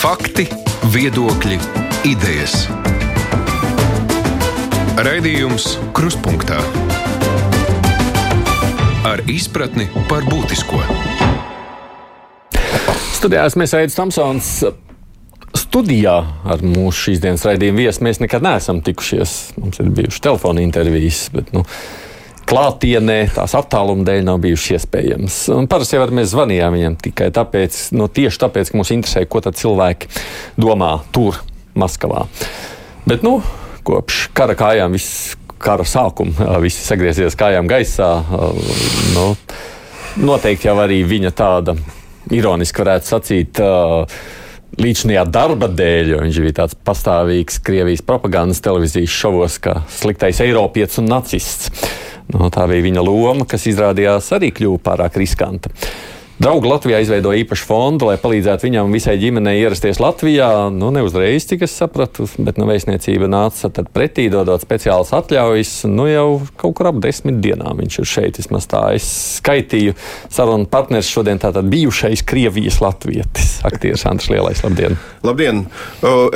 Fakti, viedokļi, idejas. Raidījums Kruspunktā ar izpratni par būtisko. Studijās mēs veidojam Tamsons. Studijā ar mūsu šīs dienas raidījumu viesu mēs nekad neesam tikušies. Mums ir bijušas telefona intervijas, bet nu, klātienē tās attāluma dēļ nav bijušas iespējamas. Parasti jau mēs zvanījām viņam tikai tāpēc, no tieši tāpēc, ka mūs interesē, ko cilvēki domā tur, Maskavā. Bet nu, kopš kara kājām viss kara sākuma, viss sagriezies kājām gaisā. Nu, noteikti jau arī viņa tāda ironiski varētu sacīt. Līdzinājā darba dēļ, jo viņš bija tāds pastāvīgs Krievijas propagandas televīzijas šovos, kā sliktais Eiropietis un nacists. No, tā bija viņa loma, kas izrādījās arī kļuva pārāk riskanta. Draugi Latvijā izveidoja īpašu fondu, lai palīdzētu viņam visai ģimenei ierasties Latvijā. Nu, ne uzreiz, cik es sapratu, bet nu, vēstniecība nāca pretī, dodot speciālas atļaujas. Nu, jau kaut kur ap desmit dienām viņš ir šeit. Vismaz tā es skaitīju. Sarunu partneris šodien tātad bijušais Krievijas latvietis, aktieris Andris Lielais. Labdien! Labdien!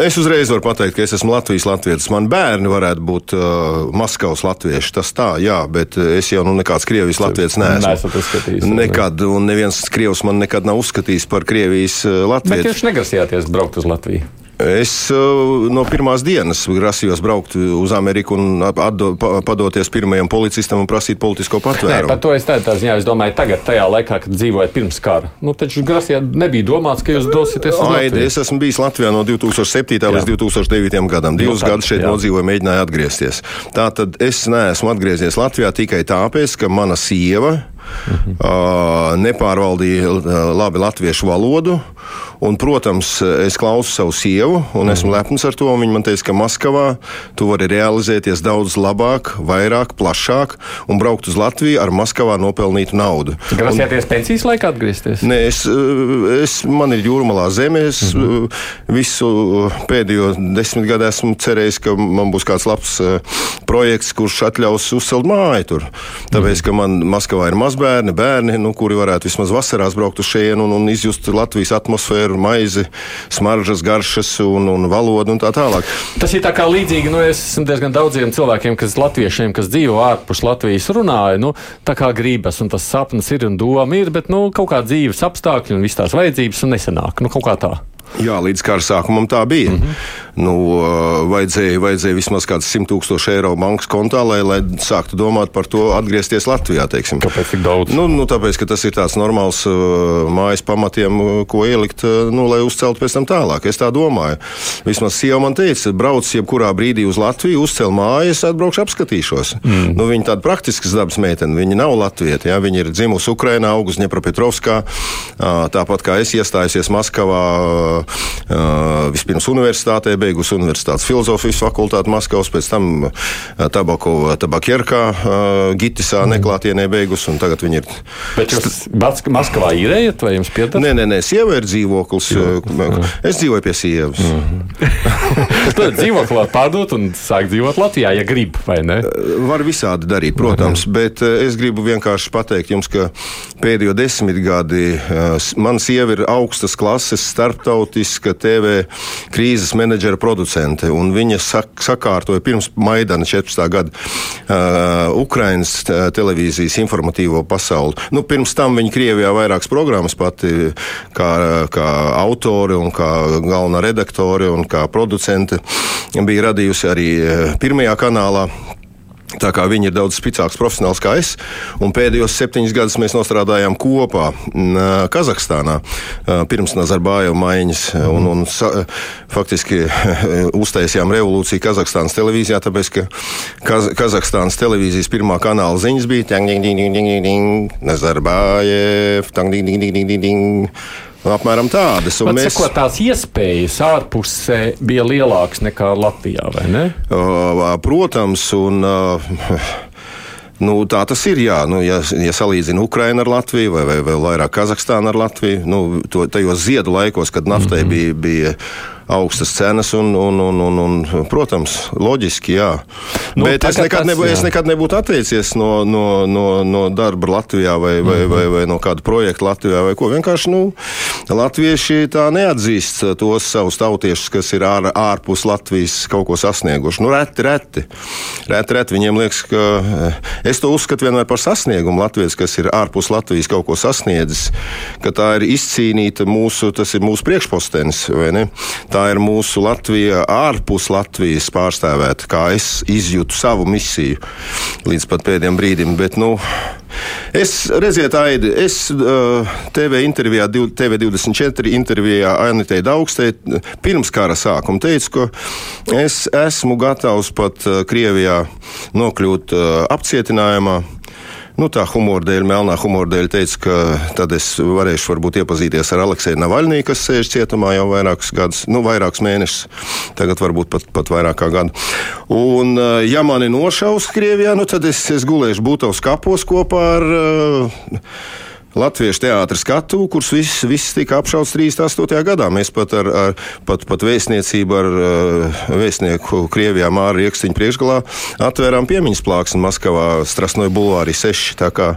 Es uzreiz varu pateikt, ka es esmu Latvijas latvietis. Man bērni varētu būt uh, Maskavas latvieši. Tas tā, jā, bet es jau nu, nekāds Krievijas latvietis neesmu. Nekad, un neviens Krievs man nekad nav uzskatījis par Krievijas eh, Latviju. Bet jūs negrasījāties braukt uz Latviju? Es uh, no pirmās dienas grasījos braukt uz Ameriku un atdo, padoties pirmajam policistam un prasīt politisko patvērumu. Nē, par to es tādā ziņā es domāju, tagad, tajā laikā, kad dzīvojat pirms kara. Nu, taču grasījāt, nebija domāts, ka jūs dosieties uz Latviju. Es esmu bijis Latvijā no 2007. Jā. līdz 2009. gadam. Divus gadus šeit jā. nodzīvoju, mēģināju atgriezties. Tā tad es neesmu atgriezies Latvijā tikai tāpēc, ka mana sieva Mhm. Nepārvaldīja labi latviešu valodu. Un, protams, es klausu savu sievu, un esmu mm. lepns ar to. Viņa man teica, ka Maskavā tu vari realizēties daudz labāk, vairāk, plašāk un braukt uz Latviju ar Maskavā nopelnītu naudu. Grasieties pensijas laikā atgriezties? Nē, es, es, man ir jūrmalā zeme. Es mm -hmm. visu pēdējo desmit gadu esmu cerējis, ka man būs kāds labs projekts, kurš atļaus uzcelt māju tur. Tāpēc, ka man Maskavā ir mazbērni, bērni, nu, kuri varētu vismaz vasarās braukt uz šejienu un, un izjust Latvijas atmosfēru ar maizi, smaržas, garšas un, un valodu un tā tālāk. Tas ir tā kā līdzīgi, nu, es esmu diezgan daudziem cilvēkiem, kas latviešiem, kas dzīvo ārpus Latvijas, runāju, nu, tā kā gribas, un tas sapnis ir un doma ir, bet, nu, kaut kā dzīves apstākļi un viss tās vajadzības un nesanāk, nu, kaut kā tā. Jā, līdz kara sākumam tā bija. Mm -hmm. nu, vajadzēja, vajadzēja vismaz kāds 100 tūkstoši eiro bankas kontā, lai, lai sāktu domāt par to atgriezties Latvijā. Teiksim. Kāpēc tik daudz? Nu, nu, tāpēc, ka tas ir tāds normāls mājas pamatiem, ko ielikt, nu, lai uzceltu pēc tam tālāk. Es tā domāju. Vismaz sieva man teica, brauc jebkurā brīdī uz Latviju, uzcel mājas, atbraukšu apskatīšos. Mm. Nu, viņa tāda praktiskas dabas meitene, viņa nav latvieta. Ja? Viņa ir dzimusi Ukrainā, augusi Dņepropetrovskā, tāpat kā es iestājusies Maskavā vispirms universitātē, beigusi universitātes filozofijas fakultāti Maskavas, pēc tam Tabakova, Tabakierkā, Gitisā mm. neklātienē beigusi, un tagad viņa ir. Bet jūs Maskavā īrējat vai jums pieder? Nē, nē, nē, sieva ir dzīvoklis. Dzīvoklis. Es dzīvoju pie sievas. Mm -hmm. Tad dzīvokli var pārdot un sākt dzīvot Latvijā, ja grib, vai ne? Var visādi darīt, protams, bet es gribu vienkārši pateikt jums, ka pēdējo desmitgadi man sieva ir augstas klases starptautiskā starptautiska TV krīzes menedžera producente. Viņa sak sakārtoja pirms Maidana 14. gada uh, Ukrainas televīzijas informatīvo pasauli. Nu, pirms tam viņa Krievijā vairākas programmas pati kā, kā autore un kā galvenā redaktore un kā producente bija radījusi arī pirmajā kanālā. Tā kā viņi ir daudz spēcīgāks profesionāls kā es, un pēdējos septiņus gadus mēs strādājām kopā Kazahstānā pirms Nazarbājeva maiņas. Un, un, faktiski uztaisījām revolūciju Kazahstānas televīzijā, tāpēc ka Kaz Kazahstānas televīzijas pirmā kanāla ziņas bija Nazarbājev. Apmēram tādas. Mēs... Sakot, tās iespējas ārpusē bija lielākas nekā Latvijā, vai ne? Protams, un. Nu, tā tas ir. Jā. Nu, ja, ja salīdzina Ukraiņu ar Latviju, vai vēl vairāk Kazahstānu ar Latviju, nu, to, tajos ziedu laikos, kad naftai mm -hmm. bija, bija augstas cenas un, un, un, un, un protams, loģiski, jā. Nu, Bet es nekad, nebū, es nekad nebūtu atteicies no, no, no, no darba Latvijā vai, vai, mm -hmm. vai, vai no kāda projekta Latvijā. Vienkārši nu, latvieši tā neatzīst tos savus tautiešus, kas ir ār, ārpus Latvijas kaut ko sasnieguši. Nu, reti, reti. reti, reti. Viņiem liekas, ka es to uzskatu vienmēr par sasniegumu. Latvijas, kas ir ārpus Latvijas kaut ko sasniedzis, ka tā ir izcīnīta mūsu, tas ir mūsu priekšpostenis? Tā ir mūsu Latvija ārpus Latvijas pārstāvēta, kā es izjūtu savu misiju līdz pat pēdējiem brīdim. Bet, nu, Es redziet, Aidi, es uh, TV intervijā, TV24 intervijā Ainitei Daugstei pirms kara sākuma teicu, ka es esmu gatavs pat uh, Krievijā nokļūt uh, apcietinājumā nu, tā humora dēļ, melnā humora dēļ teica, ka tad es varēšu varbūt iepazīties ar Aleksēju Navaļnī, kas sēž cietumā jau vairākus gadus, nu, vairākus mēnešus, tagad varbūt pat, pat vairāk kā gadu. Un, eh, ja mani nošaus Krievijā, nu, tad es, es gulēšu Būtavas kapos kopā ar uh, latviešu teātris skatu, kurš viss, viss tika apšauts 38. gadā. Mēs pat ar, ar pat, pat vēstniecību ar uh, vēstnieku Krievijā Māru Riekstiņu priekšgalā atvērām piemiņas plāksni Maskavā, Strasnoja bulvārī 6. Tā kā,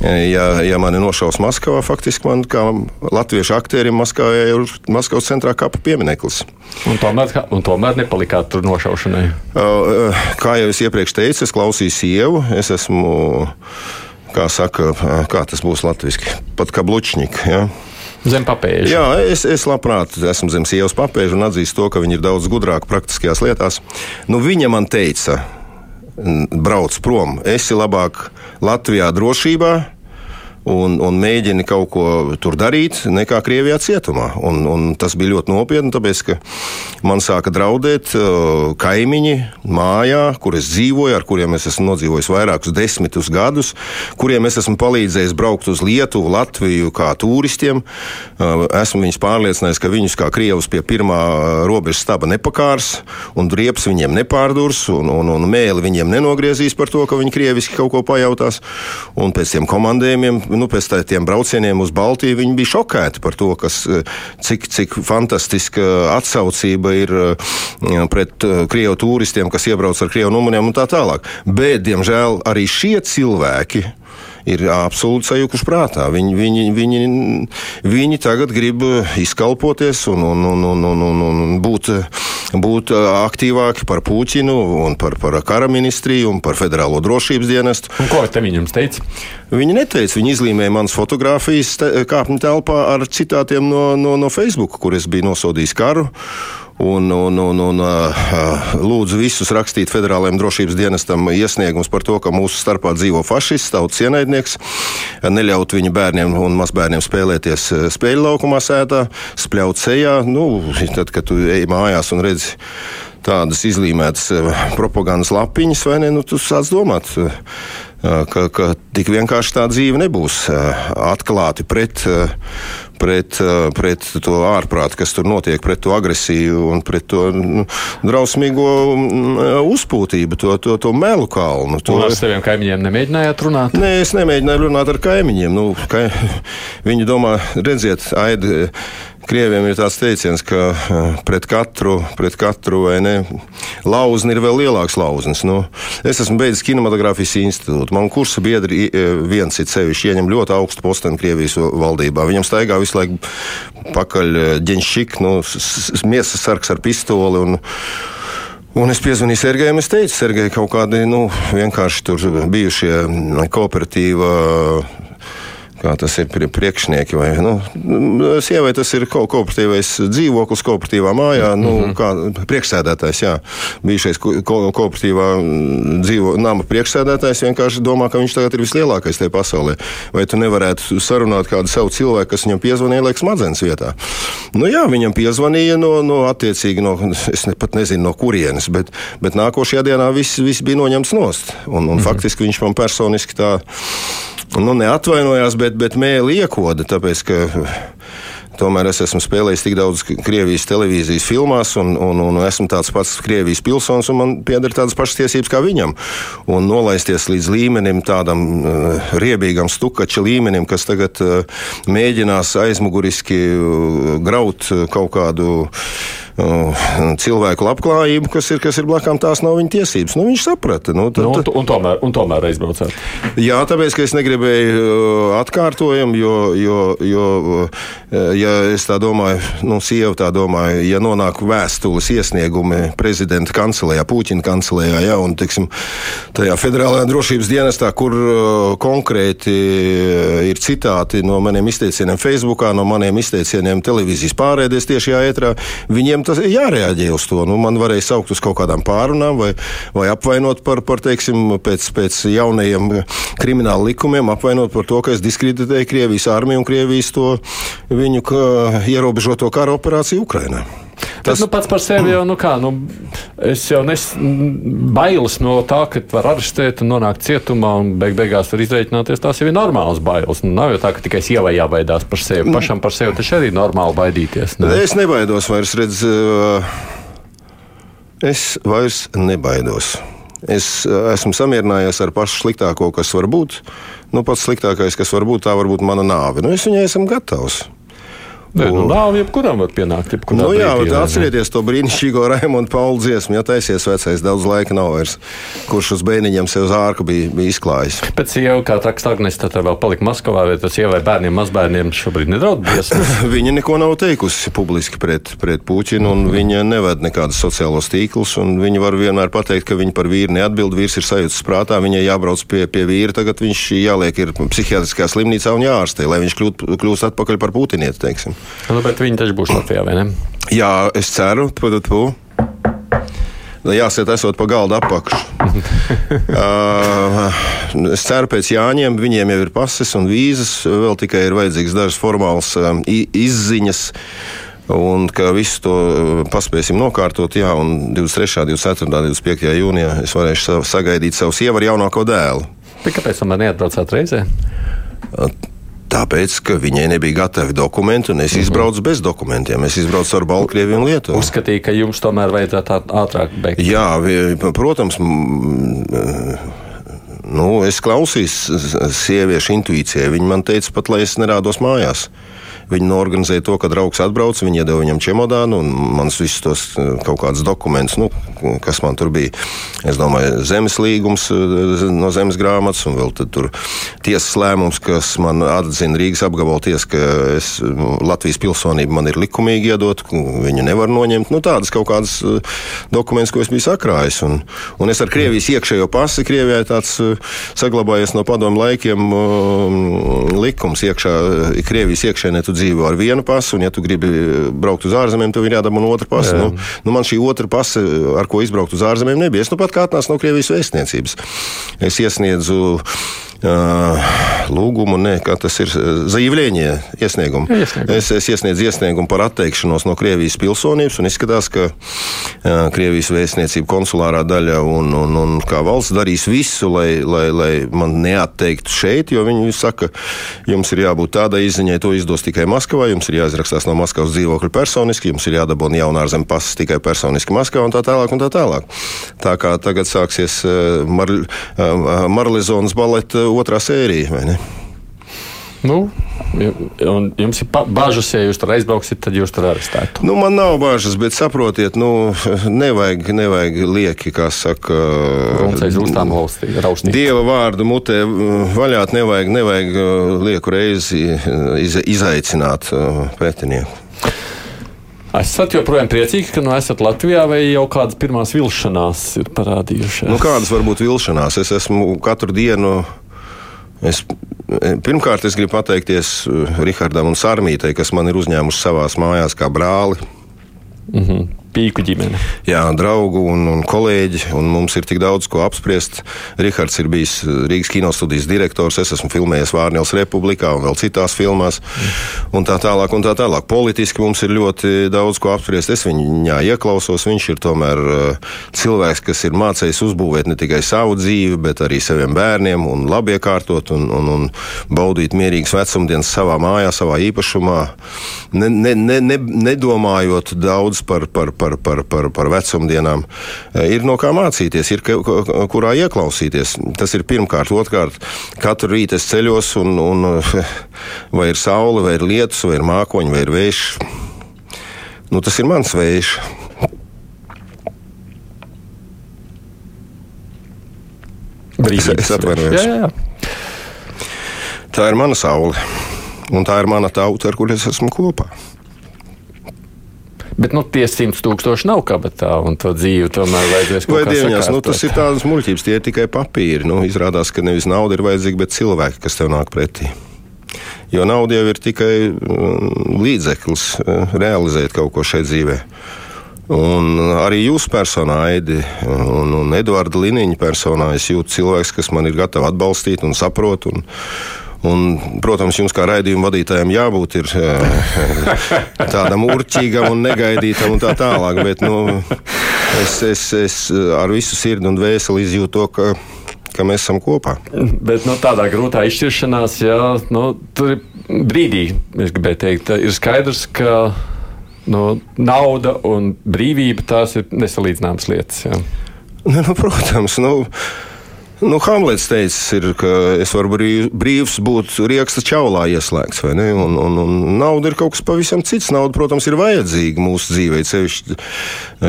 e, ja, ja mani nošaus Maskavā, faktiski man kā latviešu aktierim Maskavā ir Maskavas centrā kapa piemineklis. Un tomēr, un tomēr nepalikāt tur nošaušanai? Kā jau es iepriekš teicu, es klausīju sievu, es esmu kā saka, kā tas būs latviešu, pat kā blučņika. Ja? Zem papēža. Jā, es, es labprāt esmu zem sievas papēža un atzīstu to, ka viņi ir daudz gudrāki praktiskajās lietās. Nu, viņa man teica, brauc prom, esi labāk Latvijā drošībā, un, un mēģini kaut ko tur darīt, nekā Krievijā cietumā. Un, un tas bija ļoti nopietni, tāpēc, ka man sāka draudēt uh, kaimiņi mājā, kur es dzīvoju, ar kuriem es esmu nodzīvojis vairākus desmitus gadus, kuriem es esmu palīdzējis braukt uz Lietuvu, Latviju kā turistiem. Uh, esmu viņus pārliecinājis, ka viņus kā Krievus pie pirmā robežas staba nepakārs, un riepas viņiem nepārdurs, un, un, un mēli viņiem nenogriezīs par to, ka viņi krieviski kaut ko pajautās. Un pēc tiem komandējumiem nu, pēc tiem braucieniem uz Baltiju viņi bija šokēti par to, kas, eh, cik, cik fantastiska atsaucība ir eh, pret eh, krievu turistiem, kas iebrauc ar krievu numuriem un tā tālāk. Bet, diemžēl, arī šie cilvēki ir absolūti sajukuši prātā. Viņi, viņi, viņi, viņi tagad grib izkalpoties un, un, un, un, un, un būt, būt aktīvāki par Puķinu un par, par kara ministriju un par federālo drošības dienestu. Un ko te viņam teica? Viņi neteica, viņi izlīmēja manas fotogrāfijas kāpņu telpā ar citātiem no, no, no Facebook, kur es biju nosodījis karu un, un, un, un lūdzu visus rakstīt federālajiem drošības dienestam iesniegums par to, ka mūsu starpā dzīvo fašists, tautas ienaidnieks, neļaut viņa bērniem un mazbērniem spēlēties spēļu laukumā sētā, spļaut sejā. Nu, tad, kad tu ej mājās un redzi tādas izlīmētas propagandas lapiņas, vai ne, nu, tu sāc domāt ka, ka tik vienkārši tā dzīve nebūs atklāti pret, pret, pret to ārprātu, kas tur notiek, pret to agresiju un pret to nu, drausmīgo uzpūtību, to, to, to melu kalnu. To... Un ar saviem kaimiņiem nemēģinājāt runāt? Nē, es nemēģināju runāt ar kaimiņiem. Nu, ka, viņi domā, redziet, aidi Krieviem ir tāds teiciens, ka eh, pret katru, pret katru ne, lauzni ir vēl lielāks lauznis. Nu, es esmu beidzis kinematogrāfijas institūtu. Man kursa biedri eh, viens ir sevišķi ieņem ļoti augstu posteni Krievijas valdībā. Viņam staigā visu laiku pakaļ ģenšik, eh, nu, miesas sargs ar pistoli. Un, Un es piezvanīju Sergejam, es teicu, Sergei, kaut kādi nu, vienkārši tur bijušie kooperatīva kā tas ir priekšnieki. Vai, nu, sievai tas ir ko kooperatīvais dzīvoklis, kooperatīvā mājā, nu, mm -hmm. kā priekšsēdētājs, jā, bijušais ko kooperatīvā dzīvo nama priekšsēdētājs vienkārši domā, ka viņš tagad ir vislielākais tajā pasaulē. Vai tu nevarētu sarunāt kādu savu cilvēku, kas viņam piezvanīja, lai smadzenes vietā? Nu, jā, viņam piezvanīja no, no attiecīgi, no, es ne, pat nezinu, no kurienes, bet, bet nākošajā dienā viss, viss bija noņemts nost. Un, un mm -hmm. faktiski viņš man personiski tā nu, neatvainojās, bet, bet mēlī iekoda, tāpēc ka. Tomēr es esmu spēlējis tik daudz Krievijas televīzijas filmās, un, un, un esmu tāds pats Krievijas pilsonis, un man pieder tādas pašas tiesības kā viņam. Un nolaisties līdz līmenim, tādam uh, riebīgam stukača līmenim, kas tagad uh, mēģinās aizmuguriski uh, graut kaut kādu uh, cilvēku labklājību, kas ir, kas ir blakām, tās nav viņa tiesības. Nu, viņš saprata. Nu, tad, nu, un, un, tomēr, un tomēr aizbraucāt. Jā, tāpēc, ka es negribēju uh, atkārtojumu, jo, jo, jo uh, ja es tā domāju, nu, sieva tā domāju, ja nonāk vēstules iesniegumi prezidenta kancelējā, Puķina kancelējā, ja, un, teiksim, tajā federālajā drošības dienestā, kur uh, konkrēti ir citāti no maniem izteicieniem Facebookā, no maniem izteicieniem televīzijas pārēdēs tiešajā ētrā, viņiem tas ir jārēģē uz to. Nu, man varēja saukt uz kaut kādām pārunām vai, vai apvainot par, par teiksim, pēc, pēc jaunajiem krimināla likumiem, apvainot par to, ka es diskreditēju Krievijas armiju un Krievijas to viņu ierobežoto kara operāciju Ukrainā. Tas nu, pats par sevi jau, nu kā, nu, es jau nes, bailes no tā, ka var arestēt un nonākt cietumā un beig beigās var izreikināties. Tās jau ir normālas bailes. Nu, nav jau tā, ka tikai sievai jābaidās par sevi. Pašam par sevi taču arī normāli baidīties. Ne? Es nebaidos vairs, redz, es vairs nebaidos. Es esmu samierinājies ar pašu sliktāko, kas var būt. Nu, pats sliktākais, kas var būt, tā var būt mana nāve. Nu, es viņai esmu gatavs. Nē, nu, nāve jebkuram var pienākt. Nu, jā, brīdī, atcerieties to brīnišķīgo Raimondu Pauli dziesmu. Ja taisies vecais, daudz laika nav vairs, kurš uz bērniņiem sev zārku bija, bija izklājis. Pēc jau kā taksta Agnes, tad vēl palika Maskavā, vai tas sievai bērniem, mazbērniem šobrīd nedraud briesmas? viņa neko nav teikusi publiski pret, pret Puķinu, un viņa neved nekādus sociālos tīklus, un viņa var vienmēr pateikt, ka viņa par vīru neatbild, vīrs ir sajūtas prātā, viņai jābrauc pie, pie vīra, tagad viņš jāliek ir psihiatriskā slimnīcā un jārastē, lai viņš kļūt, kļūst atpakaļ par Putinieti, teiksim. Nu, bet viņi taču būs Latvijā, vai ne? Jā, es ceru, ka nu, jāsiet esot pa galdu apakšu. uh, es ceru, pēc Jāņiem viņiem jau ir pases un vīzas, vēl tikai ir vajadzīgs dažas formālas um, izziņas. Un ka visu to paspēsim nokārtot, jā, un 23., 24., 25. jūnijā es varēšu sagaidīt savu sievu ar jaunāko dēlu. Bet kāpēc tomēr neatbraucāt reizē? Tāpēc, ka viņai nebija gatavi dokumenti, un es mm -hmm. izbraucu bez dokumentiem. Es izbraucu ar Baltkrieviju un Lietuvu. Uzskatīju, ka jums tomēr vajadzētu ātrāk beigt. Jā, protams. Nu, es klausījos sieviešu intuīcijai. Viņa man teica, pat lai es nerādos mājās. Viņi norganizēja to, ka draugs atbrauc, viņi iedeva viņam čemodānu un manas visus tos eh, kaut kādus dokumentus, nu, kas man tur bija. Es domāju, zemes līgums eh, no zemes grāmatas un vēl tur tiesas lēmums, kas man atzina Rīgas apgabala tiesa, ka es, Latvijas pilsonība man ir likumīgi iedot, viņu nevar noņemt. Nu, tādas kaut kādas eh, dokumentus, ko es biju sakrājis. Un, un es ar Krievijas iekšējo pasi, Krievijai tāds saglabājies no padomu laikiem likums iekšā, Krievijas iekšēnē dzīvo ar vienu pasu, un, ja tu gribi braukt uz ārzemēm, tev ir jādabū otra pasa. Nu, nu, man šī otra pasa, ar ko izbraukt uz ārzemēm, nebija. Es nu pat kā atnācu no Krievijas vēstniecības. Es iesniedzu lūgumu, ne, kā tas ir zīvlēņie iesniegumu. iesniegumu. Es, es iesniedzu iesniegumu par atteikšanos no Krievijas pilsonības, un izskatās, ka uh, Krievijas vēstniecība konsulārā daļa un, un, un kā valsts darīs visu, lai, lai, lai man neatteiktu šeit, jo viņi saka, jums ir jābūt tādai izziņai, to izdos tikai Maskavā, jums ir jāizrakstās no Maskavas dzīvokļa personiski, jums ir jādabūna jaunā ārzemju pasas tikai personiski Maskavā un tā tālāk. Un tā, tālāk. tā kā tagad sāksies uh, Mar, uh, Marlezonas baleta otrā sērija, vai ne? Nu, jums ir bažas, ja jūs tur aizbrauksiet, tad jūs tur arestētu. Nu, man nav bažas, bet saprotiet, nu, nevajag, nevajag lieki, kā saka, Dieva vārdu mutē vaļāt, nevajag, nevajag uh, lieku reizi iz, izaicināt uh, pretinieku. Esat joprojām priecīgi, ka nu esat Latvijā, vai jau kādas pirmās vilšanās ir parādījušās? Nu, kādas var būt vilšanās? Es esmu katru dienu Es, pirmkārt, es gribu pateikties uh, Rihardam un Sārmītai, kas man ir uzņēmuši savās mājās kā brāli. Mm -hmm pīku ģimene. Jā, draugu un, un kolēģi, un mums ir tik daudz ko apspriest. Rihards ir bijis Rīgas kinostudijas direktors, es esmu filmējies Vārnēlas republikā un vēl citās filmās, un tā tālāk, un tā tālāk. Politiski mums ir ļoti daudz ko apspriest. Es viņā ieklausos, viņš ir tomēr uh, cilvēks, kas ir mācējis uzbūvēt ne tikai savu dzīvi, bet arī saviem bērniem un labi iekārtot un, un, un baudīt mierīgas vecumdienas savā mājā, savā īpašumā, ne, ne, ne, ne, nedomājot daudz par, par, par par, par, par, par vecumdienām, e, ir no kā mācīties, ir kurā ieklausīties. Tas ir pirmkārt. Otrkārt, katru rītu es ceļos, un, un vai ir saule, vai ir lietus, vai ir mākoņi, vai ir vējš. nu, tas ir mans vējš. Es atvainojos. Jā, jā, jā. Tā ir mana saule. Un tā ir mana tauta, ar kur es esmu kopā. Bet nu, tie simts tūkstoši nav kabatā, un to dzīvi tomēr vajadzēs kaut kā dievņās, nu, tas ir tādas muļķības, tie ir tikai papīri. Nu, izrādās, ka nevis nauda ir vajadzīga, bet cilvēki, kas tev nāk pretī. Jo nauda jau ir tikai mm, līdzeklis eh, realizēt kaut ko šeit dzīvē. Un arī jūsu personā, Aidi, un, un Eduarda Liniņa personā, es jūtu cilvēks, kas man ir gatavs atbalstīt un saprot. Un, Un, protams, jums kā raidījuma vadītājam jābūt ir, eh, tādam urķīgam un negaidītam un tā tālāk. Bet nu, es, es, es ar visu sirdi un dvēseli izjūtu to, ka, ka mēs esam kopā. Bet nu, tādā grūtā izšķiršanās, jā, nu, tur ir brīdī, es gribēju teikt, ir skaidrs, ka nu, nauda un brīvība tās ir nesalīdzināmas lietas. Ne, nu, protams, nu, nu, Hamlets teica, ir, ka es varu brīv, brīvs būt rieksta čaulā ieslēgts. Un, un, un nauda ir kaut kas pavisam cits. Nauda, protams, ir vajadzīga mūsu dzīvē, sevišķi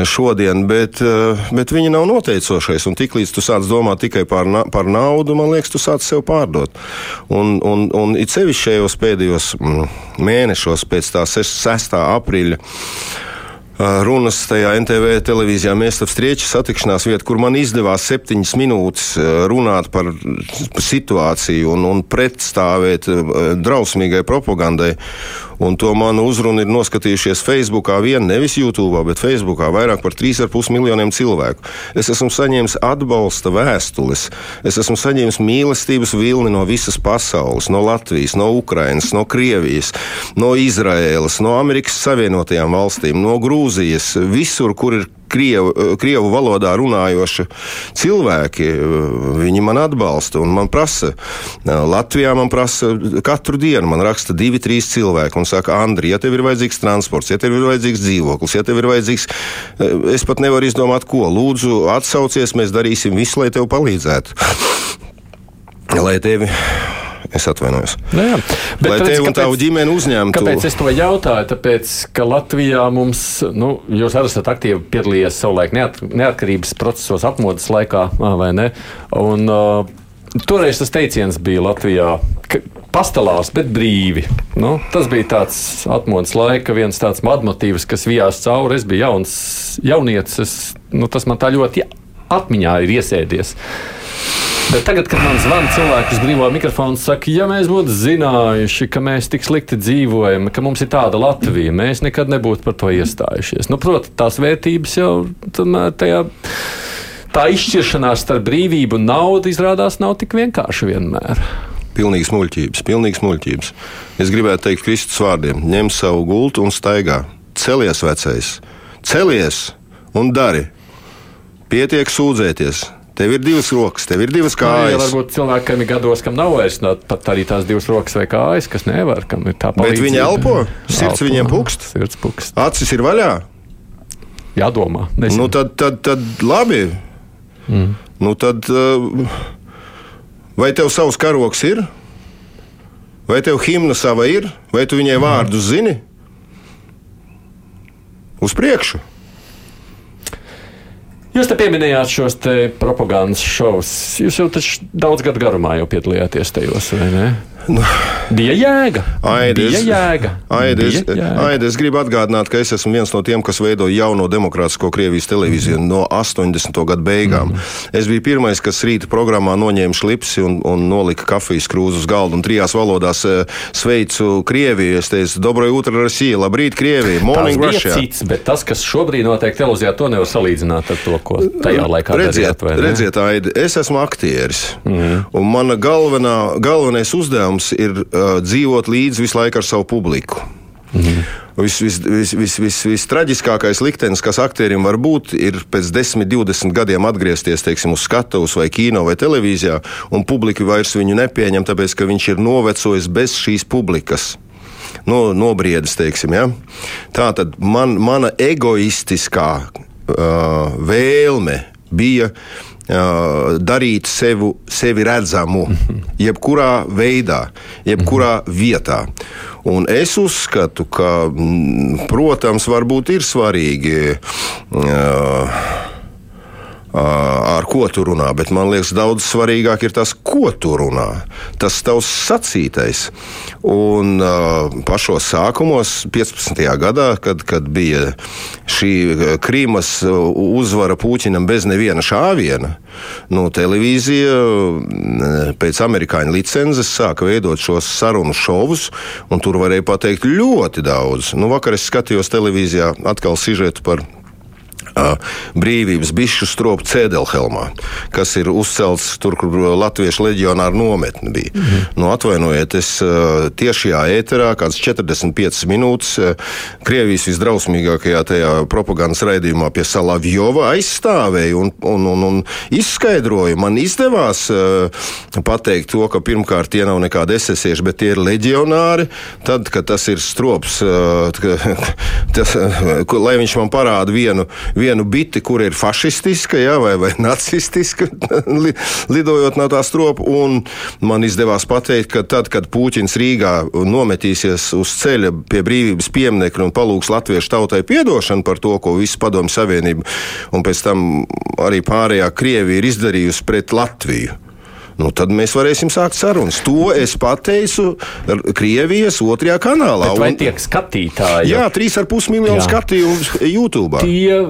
šodien, bet, eh, bet viņa nav noteicošais. Un tiklīdz tu sāc domāt tikai par, na par naudu, man liekas, tu sāc sev pārdot. Un, un, un it sevišķi šajos pēdējos mm, mēnešos pēc tā 6. aprīļa runas tajā NTV televīzijā Mēstas Strieķa satikšanās vieta, kur man izdevās septiņas minūtes runāt par situāciju un, un pretstāvēt drausmīgai propagandai. Un to manu uzrunu ir noskatījušies Facebookā, vien nevis YouTube, bet Facebookā vairāk par 3,5 miljoniem cilvēku. Es esmu saņēmis atbalsta vēstules, es esmu saņēmis mīlestības vilni no visas pasaules, no Latvijas, no Ukrainas, no Krievijas, no Izraēlas, no Amerikas Savienotajām valstīm, no Grūzijas, visur, kur ir Krievu, krievu valodā runājoši cilvēki, viņi man atbalsta un man prasa. Latvijā man prasa katru dienu, man raksta divi, trīs cilvēki un saka, Andri, ja tev ir vajadzīgs transports, ja tev ir vajadzīgs dzīvoklis, ja tev ir vajadzīgs, es pat nevaru izdomāt, ko. Lūdzu, atsaucies, mēs darīsim visu, lai tev palīdzētu. Lai tevi Es atvainojos. Nu, jā, bet, Lai tevi un tavu ģimeni uzņemtu. Kāpēc es to jautāju? Tāpēc, ka Latvijā mums, nu, jūs arī esat aktīvi piedalījies savulaik neat, neatkarības procesos, apmodas laikā, vai ne? Un, uh, Toreiz tas teiciens bija Latvijā, ka pastāvās, bet brīvi. Nu, tas bija tāds atmodas laika, viens tāds motīvs, kas vijās cauri. Es biju jauns, jaunietis, es, nu, tas man tā ļoti atmiņā ir iesēdies. Bet tagad, kad man zvana cilvēki uz brīvā mikrofona, saka, ja mēs būtu zinājuši, ka mēs tik slikti dzīvojam, ka mums ir tāda Latvija, mēs nekad nebūtu par to iestājušies. Nu, Protams, tās vērtības jau tomēr tajā. Tā izšķiršanās starp brīvību un naudu izrādās nav tik vienkārši vienmēr. Pilnīgs muļķības, pilnīgs muļķības. Es gribētu teikt Kristus vārdiem: ņem savu gultu un staigā. Celies, vecais, celies un dari. Pietiek sūdzēties, Tev ir divas rokas, tev ir divas kājas. Nu, ja varbūt cilvēkam ir gados, kam nav vairs pat arī tās divas rokas vai kājas, kas nevar, kam ir tā palīdzība. Bet viņi elpo, sirds viņiem pukst. Sirds pukst. Acis ir vaļā. Jādomā. Nezinu. Nu, tad, tad, tad labi. Mm. Nu, tad, vai tev savs karoks ir? Vai tev himna sava ir? Vai tu viņai vārdus zini? Uz priekšu! Jūs te pieminējāt šos te propagandas šovus. Jūs jau daudz gadu garumā jau piedalījāties tajos, vai ne? Nu, bija jēga. Aidi, bija jēga. Aidi, es, bija jēga. Aidi, es gribu atgādināt, ka es esmu viens no tiem, kas veidoja jauno demokrātisko Krievijas televīziju mm. no 80. gadu beigām. Mm. Es biju pirmais, kas rīta programmā noņēma šlipsi un, un nolika kafijas krūzi uz galda un trijās valodās sveicu Krieviju. Es teicu, Dobroja Utra Rasija, labrīt, Krievija, Morning tas Russia. Cits, bet tas, kas šobrīd notiek televīzijā, to nevar salīdzināt ar to, ko tajā laikā redziet, darījāt. Redziet, Aidi, es esmu aktieris. Mm. Un mana galvenā, galvenais uzdevums ir uh, dzīvot līdzi visu laiku ar savu publiku. Mm. Vistraģiskākais vis, vis, vis, vis liktenis, kas aktierim var būt, ir pēc 10, 20 gadiem atgriezties teiksim, uz skatuves, vai kino, vai televīzijā, un publika vairs viņu nepieņem, tāpēc ka viņš ir novecojis bez šīs publikas. No, nobriedis, teiksim, ja? Tā tad man, mana egoistiskā uh, vēlme bija darīt sevi, sevi redzamu, jebkurā veidā, jebkurā vietā. Un es uzskatu, ka, protams, varbūt ir svarīgi. Uh, ar ko tu runā, bet man liekas, daudz svarīgāk ir tas, ko tu runā. Tas tavs sacītais. Un uh, pašos sākumos, 15. gadā, kad, kad bija šī Krīmas uzvara Puķinam bez neviena šāviena, nu, televīzija pēc amerikāņu licences sāka veidot šos sarunu šovus, un tur varēja pateikt ļoti daudz. Nu, vakar es skatījos televīzijā atkal sižetu par brīvības bišu stropu Cēdelhelmā, kas ir uzcelts tur, kur latviešu leģionāra nometne bija. Mm -hmm. nu, atvainojiet, es tiešajā ēterā, kāds 45 minūtes, Krievijas visdrausmīgākajā tajā propagandas raidījumā pie Salavjova aizstāvēju un, un, un, un izskaidroju. Man izdevās pateikt to, ka pirmkārt tie nav nekādi esesieši, bet tie ir leģionāri. Tad, kad tas ir strops, tas, lai viņš man parāda vienu, vienu vienu biti, kur ir fašistiska ja, vai, vai nacistiska, lidojot no tā stropa. Man izdevās pateikt, ka tad, kad Pūķins Rīgā nometīsies uz ceļa pie brīvības pieminiekta un palūgs latviešu tautai atdošanu par to, ko visu padomju savienību un pēc tam arī pārējā Krievija ir izdarījusi pret Latviju nu, tad mēs varēsim sākt sarunas. To es pateicu Krievijas otrajā kanālā. Bet vai tiek skatītāji? Jā, 3,5 miljonu skatījumu YouTube. Tie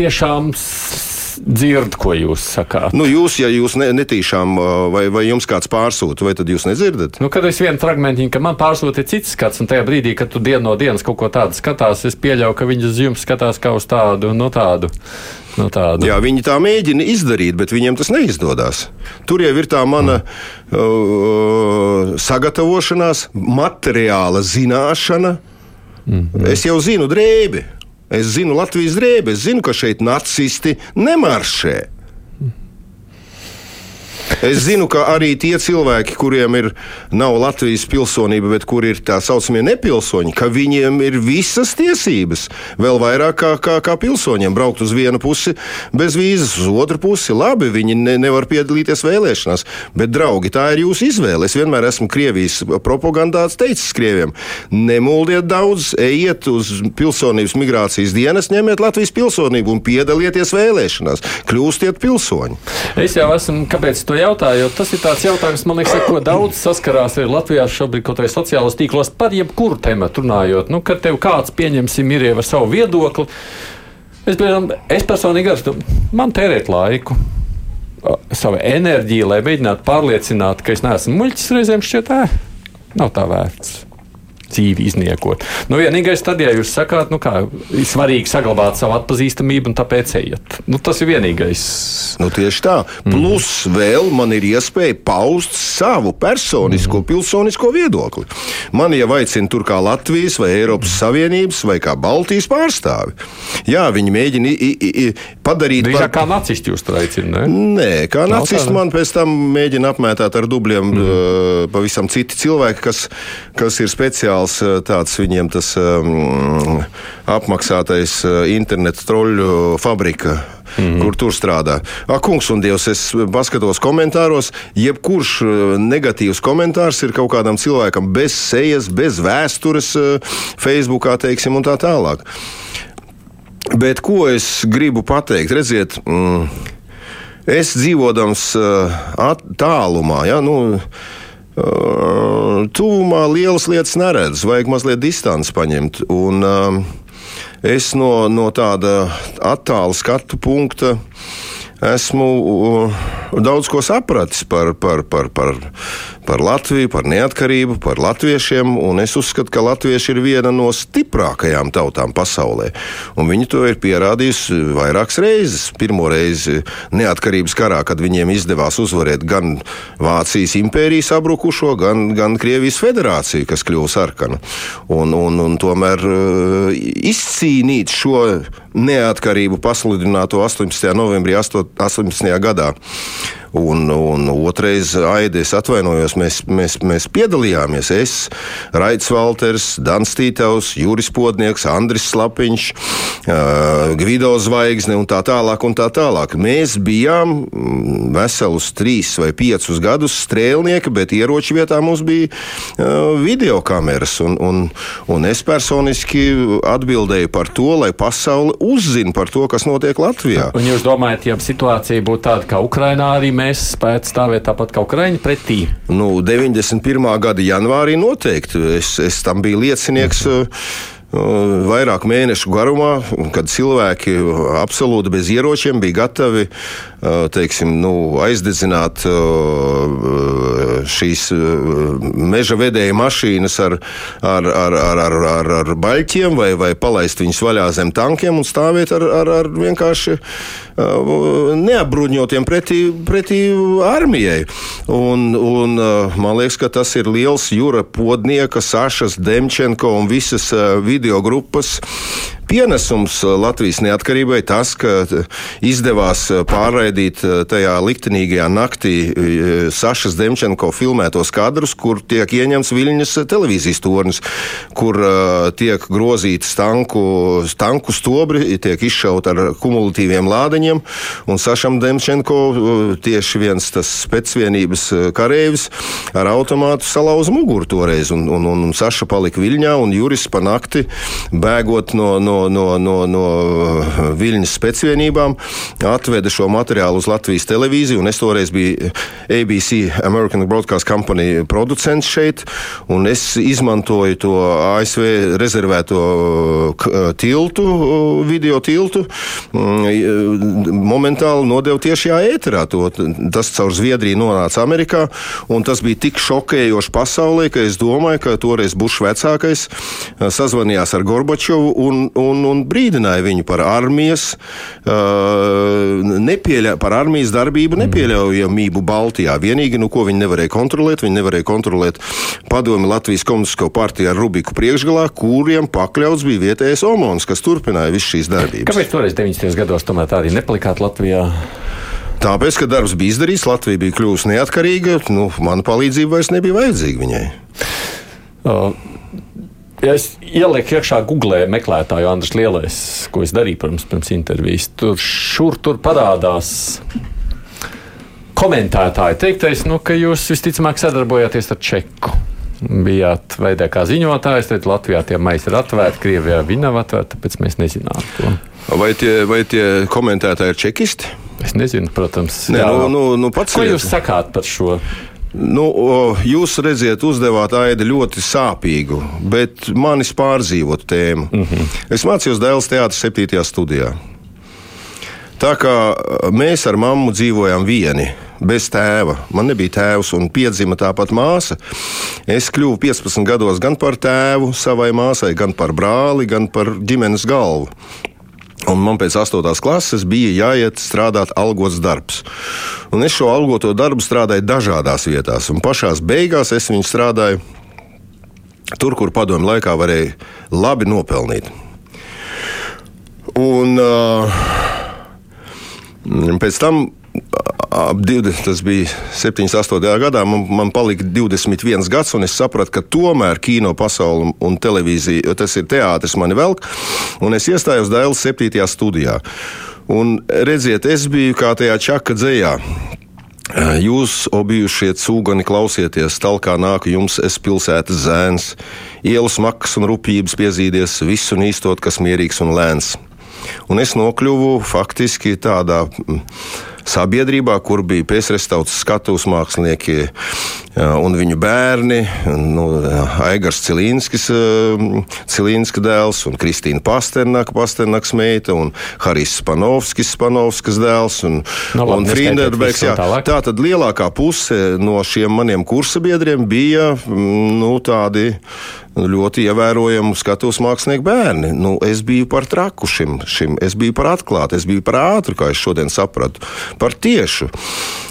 tiešām dzird, ko jūs sakāt. Nu, jūs, ja jūs ne, netīšām, vai, vai jums kāds pārsūta, vai tad jūs nedzirdat? Nu, kad es vienu fragmentiņu, ka man pārsūta cits skats, un tajā brīdī, kad tu dienu no dienas kaut ko tādu skatās, es pieļauju, ka viņi uz jums skatās kā uz tādu, no tādu. No tādu. Jā, viņi tā mēģina izdarīt, bet viņiem tas neizdodas. Tur jau ir tā mana mm. uh, sagatavošanās, materiāla zināšana. Mm -hmm. Es jau zinu drēbi. Es zinu Latvijas drēbi, es zinu, ka šeit nacisti nemaršē. Es zinu, ka arī tie cilvēki, kuriem ir nav Latvijas pilsonība, bet kuri ir tā saucamie nepilsoņi, ka viņiem ir visas tiesības, vēl vairāk kā, kā, kā pilsoņiem, braukt uz vienu pusi bez vīzas, uz otru pusi. Labi, viņi ne, nevar piedalīties vēlēšanās, bet, draugi, tā ir jūsu izvēle. Es vienmēr esmu Krievijas propagandāts teicis Krieviem: nemuldiet daudz, ejiet uz pilsonības migrācijas dienas, ņemiet Latvijas pilsonību un piedalieties vēlēšanās, kļūstiet pilsoņi. Es jau esmu, kāpēc to? Jautāju, jo tas ir tāds jautājums, man liekas, ko daudz saskarās ar Latvijā šobrīd, kaut vai sociālos tīklos, par jebkuru tematu runājot. Nu, kad tev kāds, pieņemsim, ir jau ar savu viedokli, es, piemēram, es personīgi arī man tērēt laiku. Savu enerģiju, lai mēģinātu pārliecināt, ka es neesmu muļķis, reizēm šķiet, ē, nav tā vērts dzīvi izniekot. Nu, vienīgais tad, ja jūs sakāt, nu, kā ir svarīgi saglabāt savu atpazīstamību un tāpēc ejiet. Nu, tas ir vienīgais. Nu, tieši tā. Mhm. Plus mm. vēl man ir iespēja paust savu personisko, mm. pilsonisko viedokli. Man jau aicina tur kā Latvijas vai Eiropas Savienības vai kā Baltijas pārstāvi. Jā, viņi mēģina i, i, i, padarīt to par... kā nacisti jūs tur aicināt. Ne? Nē, kā nacisti man pēc tam mēģina apmētāt ar dubļiem mm. uh, pavisam citi cilvēki, kas, kas ir speciāli materiāls, eh, tāds viņiem tas um, apmaksātais eh, interneta troļu fabrika. Mm -hmm. Kur tur strādā? Ak, kungs, un Dievs, es paskatos komentāros. Jebkurš negatīvs komentārs ir kaut kādam cilvēkam bez sejas, bez vēstures, Facebookā, teiksim, un tā tālāk. Bet ko es gribu pateikt? Redziet, mm, es dzīvodams tālumā, ja, nu, tuvumā lielas lietas neredzu, vajag mazliet distanci paņemt. Un, es no, no tāda attāla skatu punkta esmu daudz ko sapratis par, par, par, par, par Latviju, par neatkarību, par latviešiem. Es uzskatu, ka latvieši ir viena no stiprākajām tautām pasaulē. Un viņi to ir pierādījusi vairākas reizes. Pirmo reizi neatkarības karā, kad viņiem izdevās uzvarēt gan Vācijas impērijas sabrukušo, gan, gan Krievijas federāciju, kas kļuva sarkana. Un, un, un tomēr uh, izcīnīt šo neatkarību pasludināto 18. novembrī 18. gadā. Un, un otrais, Aidi, es atvainojos, mēs, mēs, mēs piedalījāmies. Es, Raits Valters, Dans Tītavs, Juris Podnieks, Andris Slapiņš, uh, Gvido Zvaigzne un tā tālāk. Un tā tālāk. Mēs bijām mm, veselus trīs vai piecus gadus strēlnieki, bet ieroču vietā mums bija uh, video kameras. Un, un, un es personiski atbildēju par to, lai pasaule uzzina par to, kas notiek Latvijā. Un jūs domājat, ja situācija būtu tāda kā Ukrainā, arī mēs spētu stāvēt tāpat kā Ukraiņi pretī? Nu, 91. gada janvārī noteikti. Es, es tam biju liecinieks. Mm -hmm vairāku mēnešu garumā, kad cilvēki absolūti bez ieročiem bija gatavi teiksim, nu, aizdedzināt šīs meža vedēja mašīnas ar, ar, ar, ar, ar, ar, ar baļķiem vai, vai palaist viņus vaļā zem tankiem un stāvēt ar, ar, ar vienkārši neapbruņotiem pretī, pretī armijai. Un, un, man liekas, ka tas ir liels Jūra Podnieka, Sašas Demčenko un visas video grupas pienesums uh, Latvijas neatkarībai tas, ka uh, izdevās uh, pārraidīt tajā liktenīgajā naktī Sašas Demčenko filmētos kadrus, kur tiek ieņemts Viļņas televīzijas tornis, kur tiek grozīts tanku, tanku stobri, tiek izšaut ar kumulatīviem lādiņiem, un Sašam Demčenko tieši viens tas specvienības karēvis ar automātu salauz muguru toreiz, un, un, un Saša palika Viļņā, un Juris pa nakti bēgot no, no no, no, no Viļņas specvienībām, atveda šo materiālu uz Latvijas televīziju. Es toreiz biju ABC, American Broadcast Company producents šeit, un es izmantoju to ASV rezervēto tiltu, video tiltu. Mm, momentāli nodevu tiešajā ēterā. To, tas caur Zviedriju nonāca Amerikā, un tas bija tik šokējoši pasaulē, ka es domāju, ka toreiz Bušs vecākais sazvanījās ar Gorbačovu un, un un, un brīdināja viņu par armijas, uh, nepieļa, par armijas darbību nepieļaujamību Baltijā. Vienīgi, nu, ko viņi nevarēja kontrolēt, viņi nevarēja kontrolēt padomi Latvijas komunistisko partiju ar Rubiku priekšgalā, kuriem pakļauts bija vietējais Omons, kas turpināja visu šīs darbības. Kāpēc toreiz 90. gados tomēr tā arī nepalikāt Latvijā? Tāpēc, ka darbs bija izdarīts, Latvija bija kļuvusi neatkarīga, nu, mana palīdzība vairs nebija vajadzīga viņai. Uh, Ja es ielieku iekšā Google meklētāju Andris Lielais, ko es darīju pirms, pirms intervijas, tur šur tur parādās komentētāji teiktais, nu, ka jūs visticamāk sadarbojāties ar Čeku. Bijāt veidē kā ziņotājs, tad Latvijā tie maisi ir atvērti, Krievijā viņi nav atvērti, tāpēc mēs nezinām to. Vai tie, vai tie komentētāji ir čekisti? Es nezinu, protams. Nē, jā, nu, nu, nu, pats ko jūs sakāt par šo? Nu, jūs redzat, uzdevāt aidi ļoti sāpīgu, bet manis pārdzīvotu tēmu. Mm -hmm. Es mācījos Dēls teātris 7. studijā. Tā kā mēs ar mammu dzīvojām vieni, bez tēva. Man nebija tēvs, un piedzima tāpat māsa. Es kļuvu 15 gados gan par tēvu savai māsai, gan par brāli, gan par ģimenes galvu. Un man pēc 8. klases bija jāiet strādāt algots darbs. Un es šo algoto darbu strādāju dažādās vietās, un pašā beigās es viņu strādāju tur, kur padomju laikā varēja labi nopelnīt. Un uh, pēc tam ap 20, tas bija 78. gadā, man, man palika 21 gads, un es sapratu, ka tomēr kino pasaule un televīzija, tas ir teātris, mani velk, un es iestājos Dēls 7. studijā. Un redziet, es biju kā tajā čaka dzējā. Jūs, obijušie cūgani, klausieties, talkā nāk jums, es pilsētas zēns, ielas makas un rupjības piezīdies, visu nīstot, kas mierīgs un lēns. Un es nokļuvu faktiski tādā sabiedrībā, kur bija pēcrestautas skatuves mākslinieki un viņu bērni, nu, Aigars Cilīnskis, Cilīnska dēls un Kristīna Pasternaka, Pasternaks meita un Haris Spanovskis, Spanovskas dēls un, no, nu, un Frīnderbergs. Tā tad lielākā puse no šiem maniem kursabiedriem bija nu, tādi ļoti ievērojamu skatuves mākslinieku bērni. Nu, es biju par traku šim, šim, es biju par atklātu, es biju par ātru, kā es šodien sapratu, par tiešu.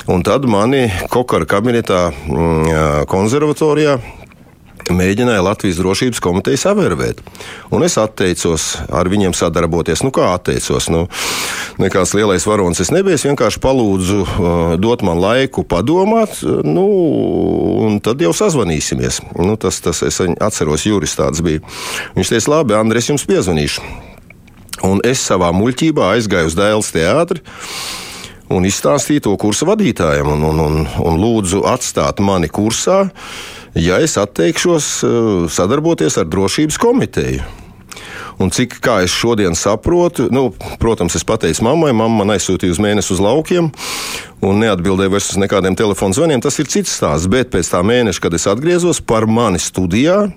Un tad mani kokara kabinetā mm, konservatorijā mēģināja Latvijas drošības komiteju savērvēt. Un es atteicos ar viņiem sadarboties. Nu, kā atteicos? Nu, nekāds lielais varonis es nebiju. Es vienkārši palūdzu uh, dot man laiku padomāt, nu, un tad jau sazvanīsimies. Nu, tas, tas es atceros, Juris tāds bija. Viņš teica, labi, Andres, jums piezvanīšu. Un es savā muļķībā aizgāju uz Dēls teātri un izstāstīju to kursa vadītājam un, un, un, un lūdzu atstāt mani kursā ja es atteikšos eh, sadarboties ar drošības komiteju. Un cik kā es šodien saprotu, nu, protams, es pateicu mammai, mamma man aizsūtīja uz mēnesi uz laukiem un neatbildēja vairs uz nekādiem telefonu zvaniem. Tas ir cits stāsts. Bet pēc tā mēneša, kad es atgriezos, par mani studijā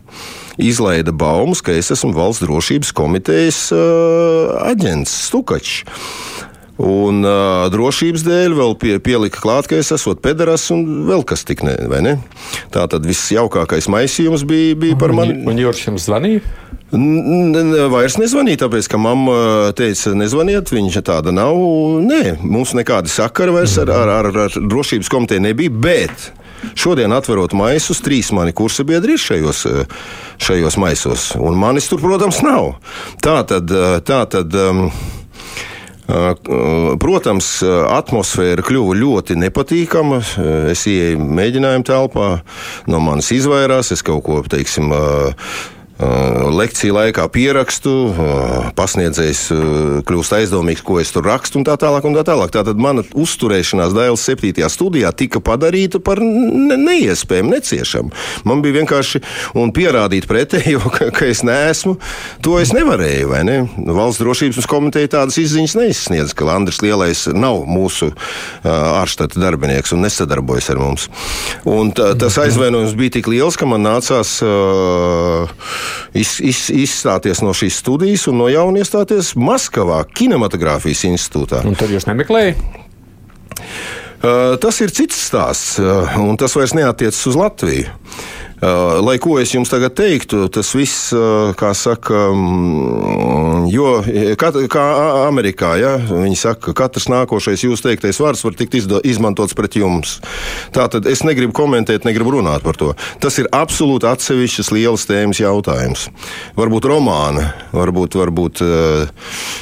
izlaida baumas, ka es esmu valsts drošības komitejas uh, aģents Stukačs. Un uh, drošības dēļ vēl pie, pielika klāt, ka es esmu pederas un vēl kas tik ne, vai ne? Tā tad viss jaukākais maisījums bija, bija par mani. Un Juris jums zvanīja? Vairs nezvanīja, tāpēc, ka mamma teica, nezvaniet, viņa tāda nav. Nē, mums nekāda sakara vairs ar, ar, ar, ar drošības komiteju nebija, bet šodien atverot maisus, trīs mani kursa biedri ir šajos, šajos maisos, un manis tur, protams, nav. Tā tad, tā tad um, Protams, atmosfēra kļuva ļoti nepatīkama. Es ienāku mēģinājumu telpā, no manis izvairās, es kaut ko, teiksim, lekciju laikā pierakstu, pasniedzējs kļūst aizdomīgs, ko es tur rakstu, un tā tālāk. Un tā tālāk. Tātad mana uzturēšanās Dēls 7. studijā tika padarīta par ne neiespējamu, neciešamu. Man bija vienkārši pierādīt pretējo, ka, ka es neesmu. To es nevarēju. Ne? Valsts drošības komiteja tādas izziņas neizsniedz, ka Andris Lielais nav mūsu ārštata darbinieks un nesadarbojas ar mums. Un tā, tas aizvainojums bija tik liels, ka man nācās. Uh, iz, iz, izstāties no šīs studijas un no jauna iestāties Maskavā, Kinematogrāfijas institūtā. Un tur jūs nemeklējat? Uh, tas ir cits stāsts, uh, un tas vairs neatiecas uz Latviju. Uh, lai ko es jums tagad teiktu, tas viss, uh, kā saka, mm, jo kā, kā Amerikā, ja, viņi saka, ka katrs nākošais jūs teiktais vārds var tikt izdo, izmantots pret jums. Tā tad es negribu komentēt, negribu runāt par to. Tas ir absolūti atsevišķas lielas tēmas jautājums. Varbūt romāna, varbūt, varbūt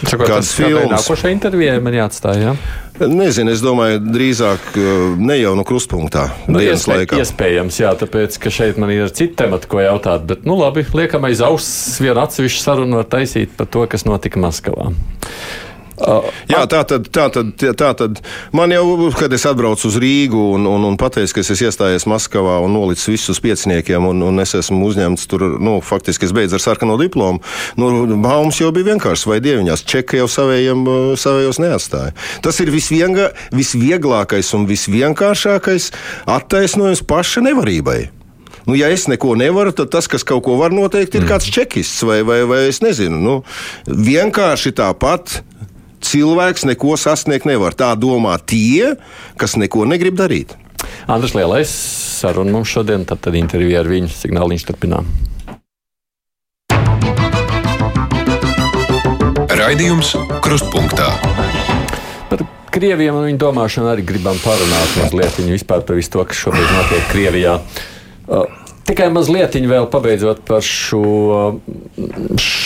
Sakot, kāds films. Nākošais intervijā man jāatstāj, jā? Ja? Nezinu, es domāju, drīzāk ne jau no krustpunktā. Nu, iespēj, iespējams, jā, tāpēc, ka šeit man ir citi temati, ko jautāt. Bet, nu, labi, liekam aiz auss vienu atsevišķu sarunu var taisīt par to, kas notika Maskavā. Jā, tā tad, tā, tad, tā tad man jau, kad es atbraucu uz Rīgu un, un, un pateicu, ka es esmu iestājies Maskavā un nolicis visus pieciniekiem, un, un es esmu uzņemts tur, nu, faktiski es beidzu ar sarkano diplomu, nu, baumas jau bija vienkārši, vai dieviņās, čeka jau savējiem, savējos neatstāja. Tas ir visvienga, visvieglākais un visvienkāršākais attaisnojums paša nevarībai. Nu, ja es neko nevaru, tad tas, kas kaut ko var noteikt, ir mm. kāds čekists vai, vai, vai es nezinu. Nu, vienkārši tāpat cilvēks neko sasniegt nevar. Tā domā tie, kas neko negrib darīt. Andrēs Lielais saruna mums šodien, tad, tad intervija ar viņu signāliņš turpinām. Raidījums Krustpunktā. Par Krievijam un viņu domāšanu arī gribam parunāt mazliet par visu to, kas šobrīd notiek Krievijā. Uh, Tikai mazliet vēl pabeidzot par šo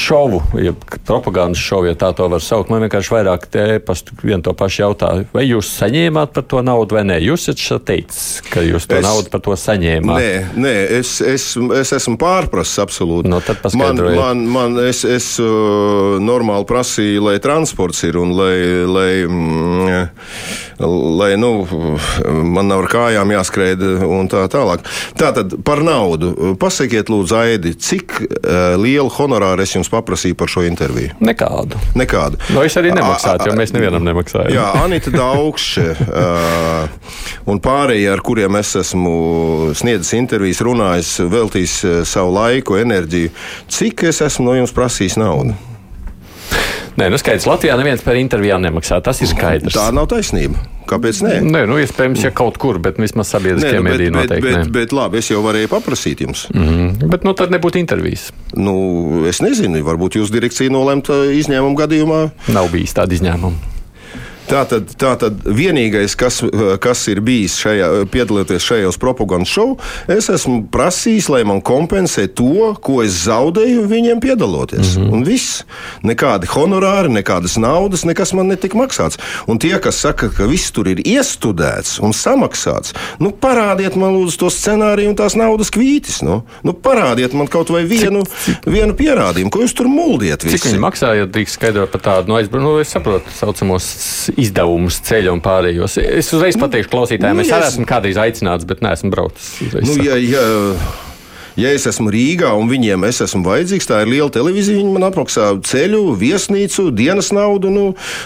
šovu, ja propagandas šovu, ja tā to var saukt. Man vienkārši vairāk te pastu vienu to pašu jautāju. Vai jūs saņēmāt par to naudu vai nē? Jūs esat teicis, ka jūs to es, naudu par to saņēmāt. Nē, nē es, es, es esmu pārprasis absolūti. No, man, man, man, es es uh, normāli prasīju, lai transports ir un lai, lai, mm, lai nu, man nav ar kājām jāskrēj un tā tālāk. Tātad par naudu. Pasakiet, lūdzu, Aidi, cik uh, lielu honorāru es jums paprasīju par šo interviju? Nekādu. Nekādu. No es arī nemaksātu, jo mēs nevienam nemaksājam. Jā, Anita Daugšē uh, un pārējie, ar kuriem es esmu sniedzis intervijas, runājis, veltījis savu laiku, enerģiju. Cik es esmu no jums prasījis naudu? Nē, nu skaidrs, Latvijā neviens par intervijām nemaksā. Tas ir skaidrs. Tā nav taisnība. Kāpēc? Nē, nē nu, iespējams, ja kaut kur, bet vismaz sabiedriskie nu, mediji noteikti. Bet, bet, bet labi, es jau varēju paprasīt jums. Mm -hmm. Bet nu, tad nebūtu intervijas. Nu, es nezinu, varbūt jūsu direkcija nolemta izņēmuma gadījumā. Nav bijis tāda izņēmuma. Tā tad, tā tad vienīgais, kas, kas ir bijis šajā, piedalīties šajos propagandas šovos, es esmu prasījis, lai man kompensē to, ko es zaudēju viņiem piedaloties. Mm -hmm. Un viss. Nekādi honorāri, nekādas naudas, nekas man netika maksāts. Un tie, kas saka, ka viss tur ir iestudēts un samaksāts, nu parādiet man lūdzu to scenāriju un tās naudas kvītis. Nu, nu parādiet man kaut vai vienu, cik, cik, vienu pierādījumu, ko jūs tur muldiet. Visi. Cik viņi maksāja, drīkst skaidrot par tādu no aizbraukumu. Nu, es saprotu, saucamos izdevumus ceļu un pārējos. Es uzreiz pateikšu klausītājiem, nu, es arī esmu kādreiz aicināts, bet neesmu braucis. Nu, ja, ja, ja es esmu Rīgā un viņiem es esmu vajadzīgs, tā ir liela televīzija, viņi man apmaksā ceļu, viesnīcu, dienas naudu, nu,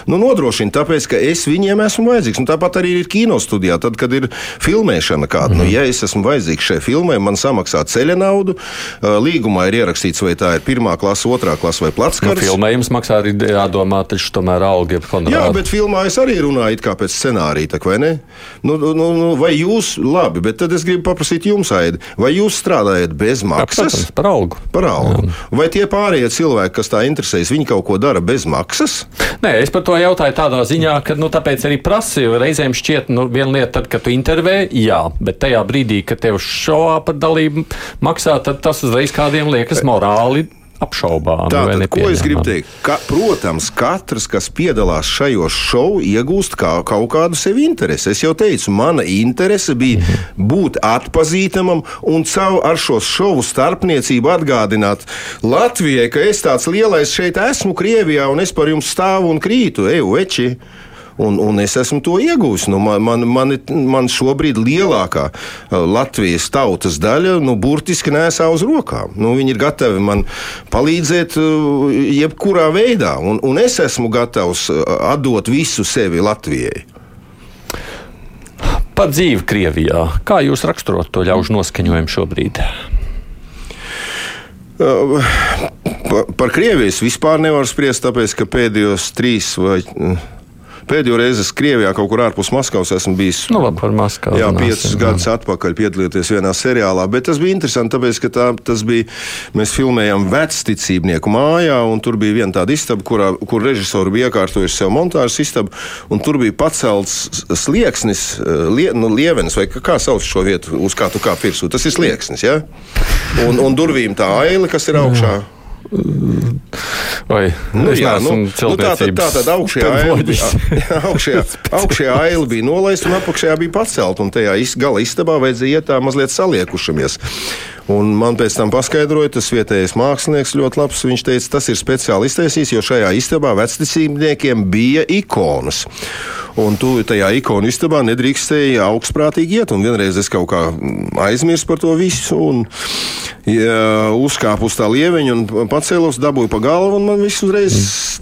nu nodrošina, tāpēc, ka es viņiem esmu vajadzīgs. Un tāpat arī ir kino studijā, tad, kad ir filmēšana kāda. Mm. Nu, mhm. ja es esmu vajadzīgs šai filmai, man samaksā ceļa naudu, līgumā ir ierakstīts, vai tā ir pirmā klase, otrā klase vai platskars. Nu, filmējums maksā arī jādomā, taču tomēr alga ir honorāri. Jā, bet filmā es arī runāju kā pēc scenārija, tak, vai ne? Nu, nu, nu, vai jūs, labi, bet tad es gribu paprasīt jums, Aidi, vai jūs strādājat bez maksas. Jā, protams, par algu. Par algu. Jā. Vai tie pārējie cilvēki, kas tā interesējas, viņi kaut ko dara bez maksas? Nē, es par to jautāju tādā ziņā, ka nu, tāpēc arī prasīju. Reizēm šķiet, nu, viena lieta, tad, kad tu intervē, jā, bet tajā brīdī, kad tev šovā par dalību maksā, tad tas uzreiz kādiem liekas morāli apšaubāmi. Tātad, ko es gribu teikt? Ka, protams, katrs, kas piedalās šajos šovos, iegūst kā, kaut kādu sevi interesi. Es jau teicu, mana interese bija būt atpazīstamam un caur ar šo šovu starpniecību atgādināt Latvijai, ka es tāds lielais šeit esmu Krievijā un es par jums stāvu un krītu, eju, veči. Un, un es esmu to iegūmis. Nu, man, man, man, man šobrīd lielākā uh, Latvijas tautas daļa nu, burtiski nesā uz rokām. Nu, viņi ir gatavi man palīdzēt uh, jebkurā veidā, un, un es esmu gatavs uh, atdot visu sevi Latvijai. Par dzīvi Krievijā. Kā jūs raksturot to ļaužu noskaņojumu šobrīd? Par, es vispār nevaru spriest, tāpēc ka pēdējos trīs vai Pēdējo reizi es Krievijā kaut kur ārpus Maskavas esmu bijis. Nu, labi, par Maskavu. Jā, piecus gadus atpakaļ piedalīties vienā seriālā, bet tas bija interesanti, tāpēc, ka tā, tas bija, mēs filmējām vecticībnieku mājā, un tur bija viena tāda istaba, kurā, kur režisori bija iekārtojuši sev montāžas istabu, un tur bija pacelts slieksnis, eh, lie, nu, lievenis, vai kā sauc šo vietu, uz kā tu kā virsū. Tas ir slieksnis, ja? Un, un durvīm tā aile, kas ir augšā. Jā. Vai nu, jā, nu, nu, tā tad, tā tad augšējā aila bija, augšējā, augšējā aila bija nolaista un apakšējā bija pacelta. Un tajā gala istabā vajadzēja iet tā mazliet saliekušamies. Un man pēc tam paskaidroja, tas vietējais mākslinieks ļoti labs. Viņš teica, tas ir speciāli iztaisīts, jo šajā istabā vecticībniekiem bija ikonas. Un tu tajā ikonu istabā nedrīkstēji augstprātīgi iet. Un vienreiz es kaut kā aizmirsu par to visu. Un, ja, uzkāpu uz tā lieveņa un pacēlos, dabūju pa galvu, un man viss uzreiz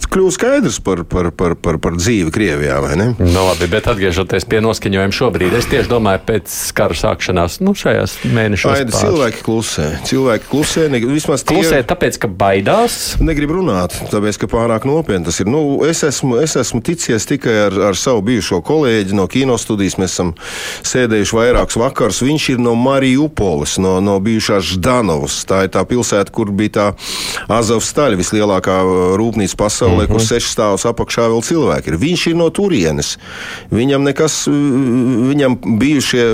kļuva skaidrs par, par, par, par, par dzīvi Krievijā. No, nu, labi, bet atgriežoties pie noskaņojuma šobrīd, es tieši domāju, pēc kara sākšanās, nu, šajās mēnešos. Aida, cilvēki klusē. Cilvēki klusē, ne, vismaz tie klusē, tāpēc, ka baidās. Negrib runāt, tāpēc, ka pārāk nopietni tas ir. Nu, es, esmu, es esmu ticies tikai ar, ar savu bijušo kolēģi no kinostudijas. Mēs esam sēdējuši vairākus vakarus. Viņš ir no Mariupoles, no, no bijušās Ždanovas. Tā ir tā pilsēta, kur bija tā Azovs staļa, vislielākā uh, rūpnīca pasaulē, mm -hmm. kur seši stāvus apakšā vēl cilvēki ir. Viņš ir no turienes. Viņam nekas, uh, viņam bijušie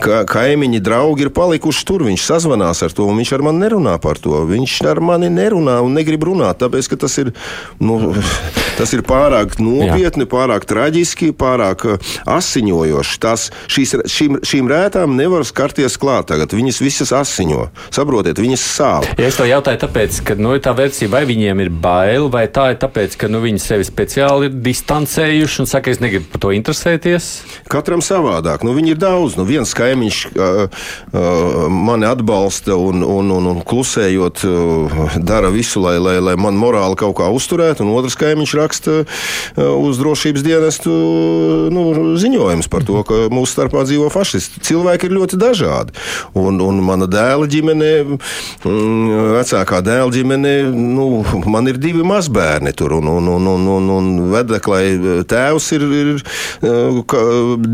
ka, kaimiņi, draugi ir palikuši tur. Viņš sazvanās ar to, un viņš ar mani nerunā par to. Viņš ar mani nerunā un negrib runāt, tāpēc, ka tas ir, nu, tas ir pārāk nopietni, Jā. pārāk traģiski, pārāk uh, asiņojoši. Tās, šīs, šīm, šīm rētām nevar skarties klāt tagad. Viņas visas asiņo. Saprotiet, viņas sāp. Ja es to jautāju, tāpēc, ka nu, tā versija vai viņiem ir bail, vai tā ir tāpēc, ka nu, viņi sevi speciāli ir distancējuši un saka, es negribu par to interesēties? Katram savādāk. Nu, viņi ir daudz. Nu, viens kaimiņš uh, uh, mani atbalsta un, un, un, un klusējot uh, dara visu, lai, lai, lai man morāli kaut kā uzturētu, un otrs kaimiņš raksta uh, uz drošības dienestu nu, ziņojums par to, ka mūsu starpā dzīvo fašisti. Cilvēki ir ļoti dažādi. Un, un mana dēla ģimene, mm, vecākā dēla ģimene, nu, man ir divi mazbērni tur, un, un, un, un, un, un vedeklai tēvs ir, ir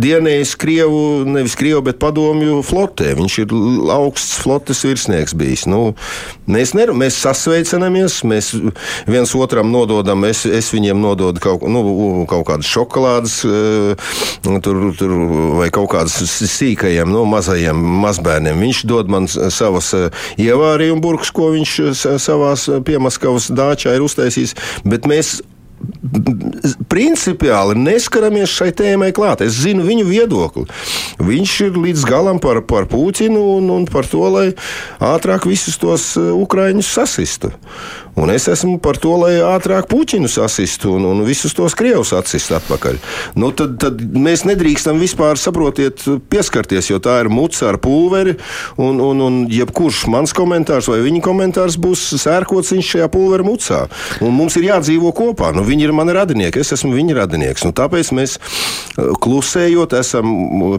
dienējis Krievu, nevis Krievu, bet padomju flotē. Viņš ir augsts flotes virsnieks bijis. Nu, mēs, ner, mēs sasveicinamies, mēs viens otram nododam, es, es viņiem nodod kaut, nu, kaut kādas šokolādes tur, tur, vai kaut kādas sīkajiem, nu, mazajiem mazbērniem. Viņš dod man savas ievārījumu burkus, ko viņš savās piemaskavas dāčā ir uztaisījis, bet mēs principiāli neskaramies šai tēmai klāt. Es zinu viņu viedokli. Viņš ir līdz galam par, par Pūtinu un, un par to, lai ātrāk visus tos ukraiņus sasistu. Un es esmu par to, lai ātrāk puķinu sasistu un, un visus tos krievus atsistu atpakaļ. Nu, tad, tad mēs nedrīkstam vispār, saprotiet, pieskarties, jo tā ir muca ar pulveri. Un, un, un jebkurš mans komentārs vai viņa komentārs būs sērkots viņš šajā pulvera mucā. Un mums ir jādzīvo kopā. Nu, viņi ir mani radinieki, es esmu viņa radinieks. Nu, tāpēc mēs eh, klusējot esam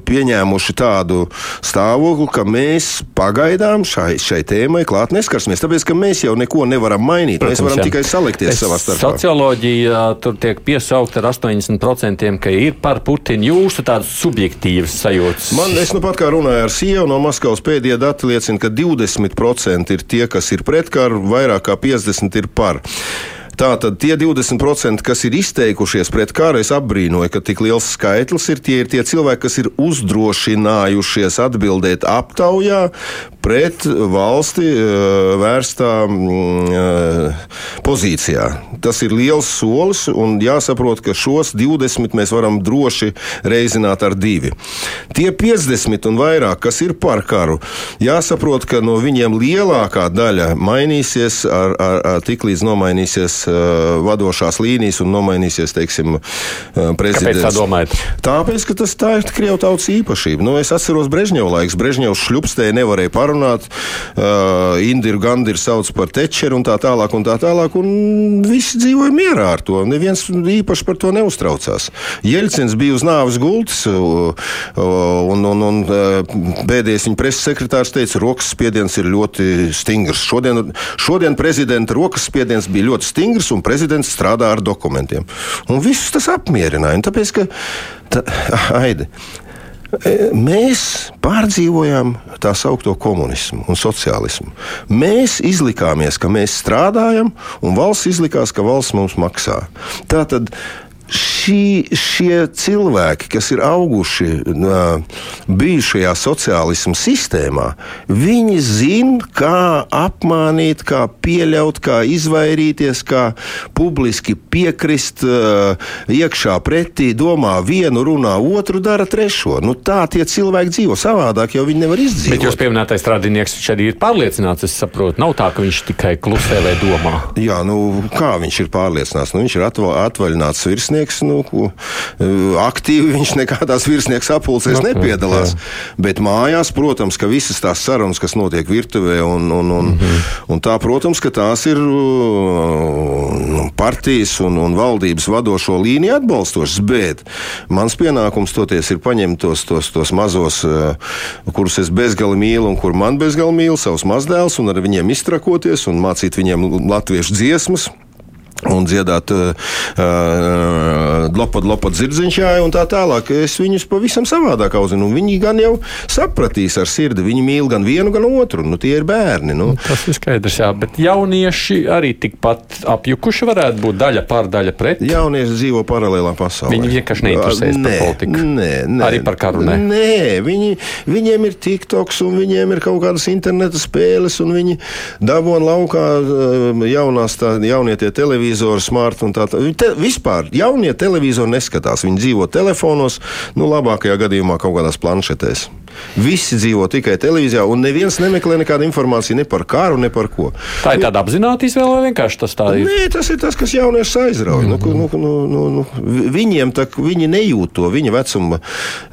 pieņēmuši tādu stāvokli, ka mēs pagaidām šai, šai tēmai klāt neskarsimies. Tāpēc, ka mēs jau neko nevaram mainīt mainīt. Protams, Mēs varam jā. tikai salikties es, savā starpā. Socioloģija tur tiek piesaukt ar 80%, ka ir par Putinu jūsu tādas subjektīvas sajūtas. Man, es nu pat kā runāju ar Sievu no Maskavas pēdējie dati liecina, ka 20% ir tie, kas ir pret karu, vairāk kā 50% ir par. Tātad tie 20%, kas ir izteikušies pret karu, es apbrīnoju, ka tik liels skaitlis ir. Tie ir tie cilvēki, kas ir uzdrošinājušies atbildēt aptaujā pret valsti uh, vērstā uh, pozīcijā. Tas ir liels solis, un jāsaprot, ka šos 20 mēs varam droši reizināt ar divi. Tie 50 un vairāk, kas ir par karu, jāsaprot, ka no viņiem lielākā daļa mainīsies ar, ar, ar tik līdz nomainīsies vadošās līnijas un nomainīsies, teiksim, uh, prezidents. Kāpēc tā domājat? Tāpēc, ka tas tā ir Krievu tautas īpašība. Nu, es atceros Brežņeva laiks. Brežņevs šļupstēja nevarēja parunāt, uh, Indiru Gandiru sauc par tečeru un tā tālāk un tā tālāk, un visi dzīvoja mierā ar to. Neviens īpaši par to neuztraucās. Jeļcins bija uz nāves gultas, un, un, un pēdējais viņa preses sekretārs teica, rokas spiediens ir ļoti stingrs. Šodien, šodien prezidenta rokas spiediens bija ļoti stingrs stingrs un prezidents strādā ar dokumentiem. Un visus tas apmierināja. Tāpēc, ka, tā, aidi, e, Mēs pārdzīvojām tā saucamo komunismu un sociālismu. Mēs izlikāmies, ka mēs strādājam, un valsts izlikās, ka valsts mums maksā. Tātad šī, šie cilvēki, kas ir auguši bijušajā sociālismu sistēmā, viņi zina, kā apmānīt, kā pieļaut, kā izvairīties, kā publiski piekrist iekšā pretī, domā vienu, runā otru, dara trešo. Nu, tā tie cilvēki dzīvo savādāk, jo viņi nevar izdzīvot. Bet jūs pieminētais strādinieks viņš arī ir pārliecināts, es saprotu, nav tā, ka viņš tikai klusē vai domā. Jā, nu kā viņš ir pārliecināts? Nu, viņš ir atva atvaļināts virsnieks virsnieks. Nu, eh, aktīvi viņš nekādās virsnieks apulcēs okay, nepiedalās. Jā. Bet mājās, protams, ka visas tās sarunas, kas notiek virtuvē, un, un, un, mm -hmm. un tā, protams, ka tās ir nu, partijas un, un valdības vadošo līniju atbalstošas. Bet mans pienākums toties ir paņemt tos, tos, tos mazos, eh, kurus es bezgali mīlu un kur man bezgali mīlu, savus mazdēlus, un ar viņiem iztrakoties un mācīt viņiem latviešu dziesmas un dziedāt uh, lopot, lopot zirdziņšā un tā tālāk. Es viņus pavisam savādāk audzinu. Viņi gan jau sapratīs ar sirdi. Viņi mīl gan vienu, gan otru. Nu, tie ir bērni. Nu. Tas ir skaidrs, jā. Bet jaunieši arī tikpat apjukuši varētu būt daļa pār daļa pret. Jaunieši dzīvo paralēlā pasaulē. Viņi vienkārši neinteresējas par politiku. Nē, nē, arī par karu. Nē, nē viņi, viņiem ir TikToks un viņiem ir kaut kādas interneta spēles un viņi dabūna laukā uh, jaunās, tā, jaunie tie televīzijas televizori, smart un tā tālāk. Te, vispār jaunie televizori neskatās. Viņi dzīvo telefonos, nu, labākajā gadījumā kaut kādās planšetēs. Visi dzīvo tikai televīzijā, un neviens nemeklē nekādu informāciju ne par karu, ne par ko. Tā ir tāda apzināta izvēle, vai vienkārši tas tā ir? Nē, tas ir tas, kas jauniešus aizrauj. Mm -hmm. nu, nu, nu, nu, viņiem tā, viņi nejūt to. Viņa vecuma,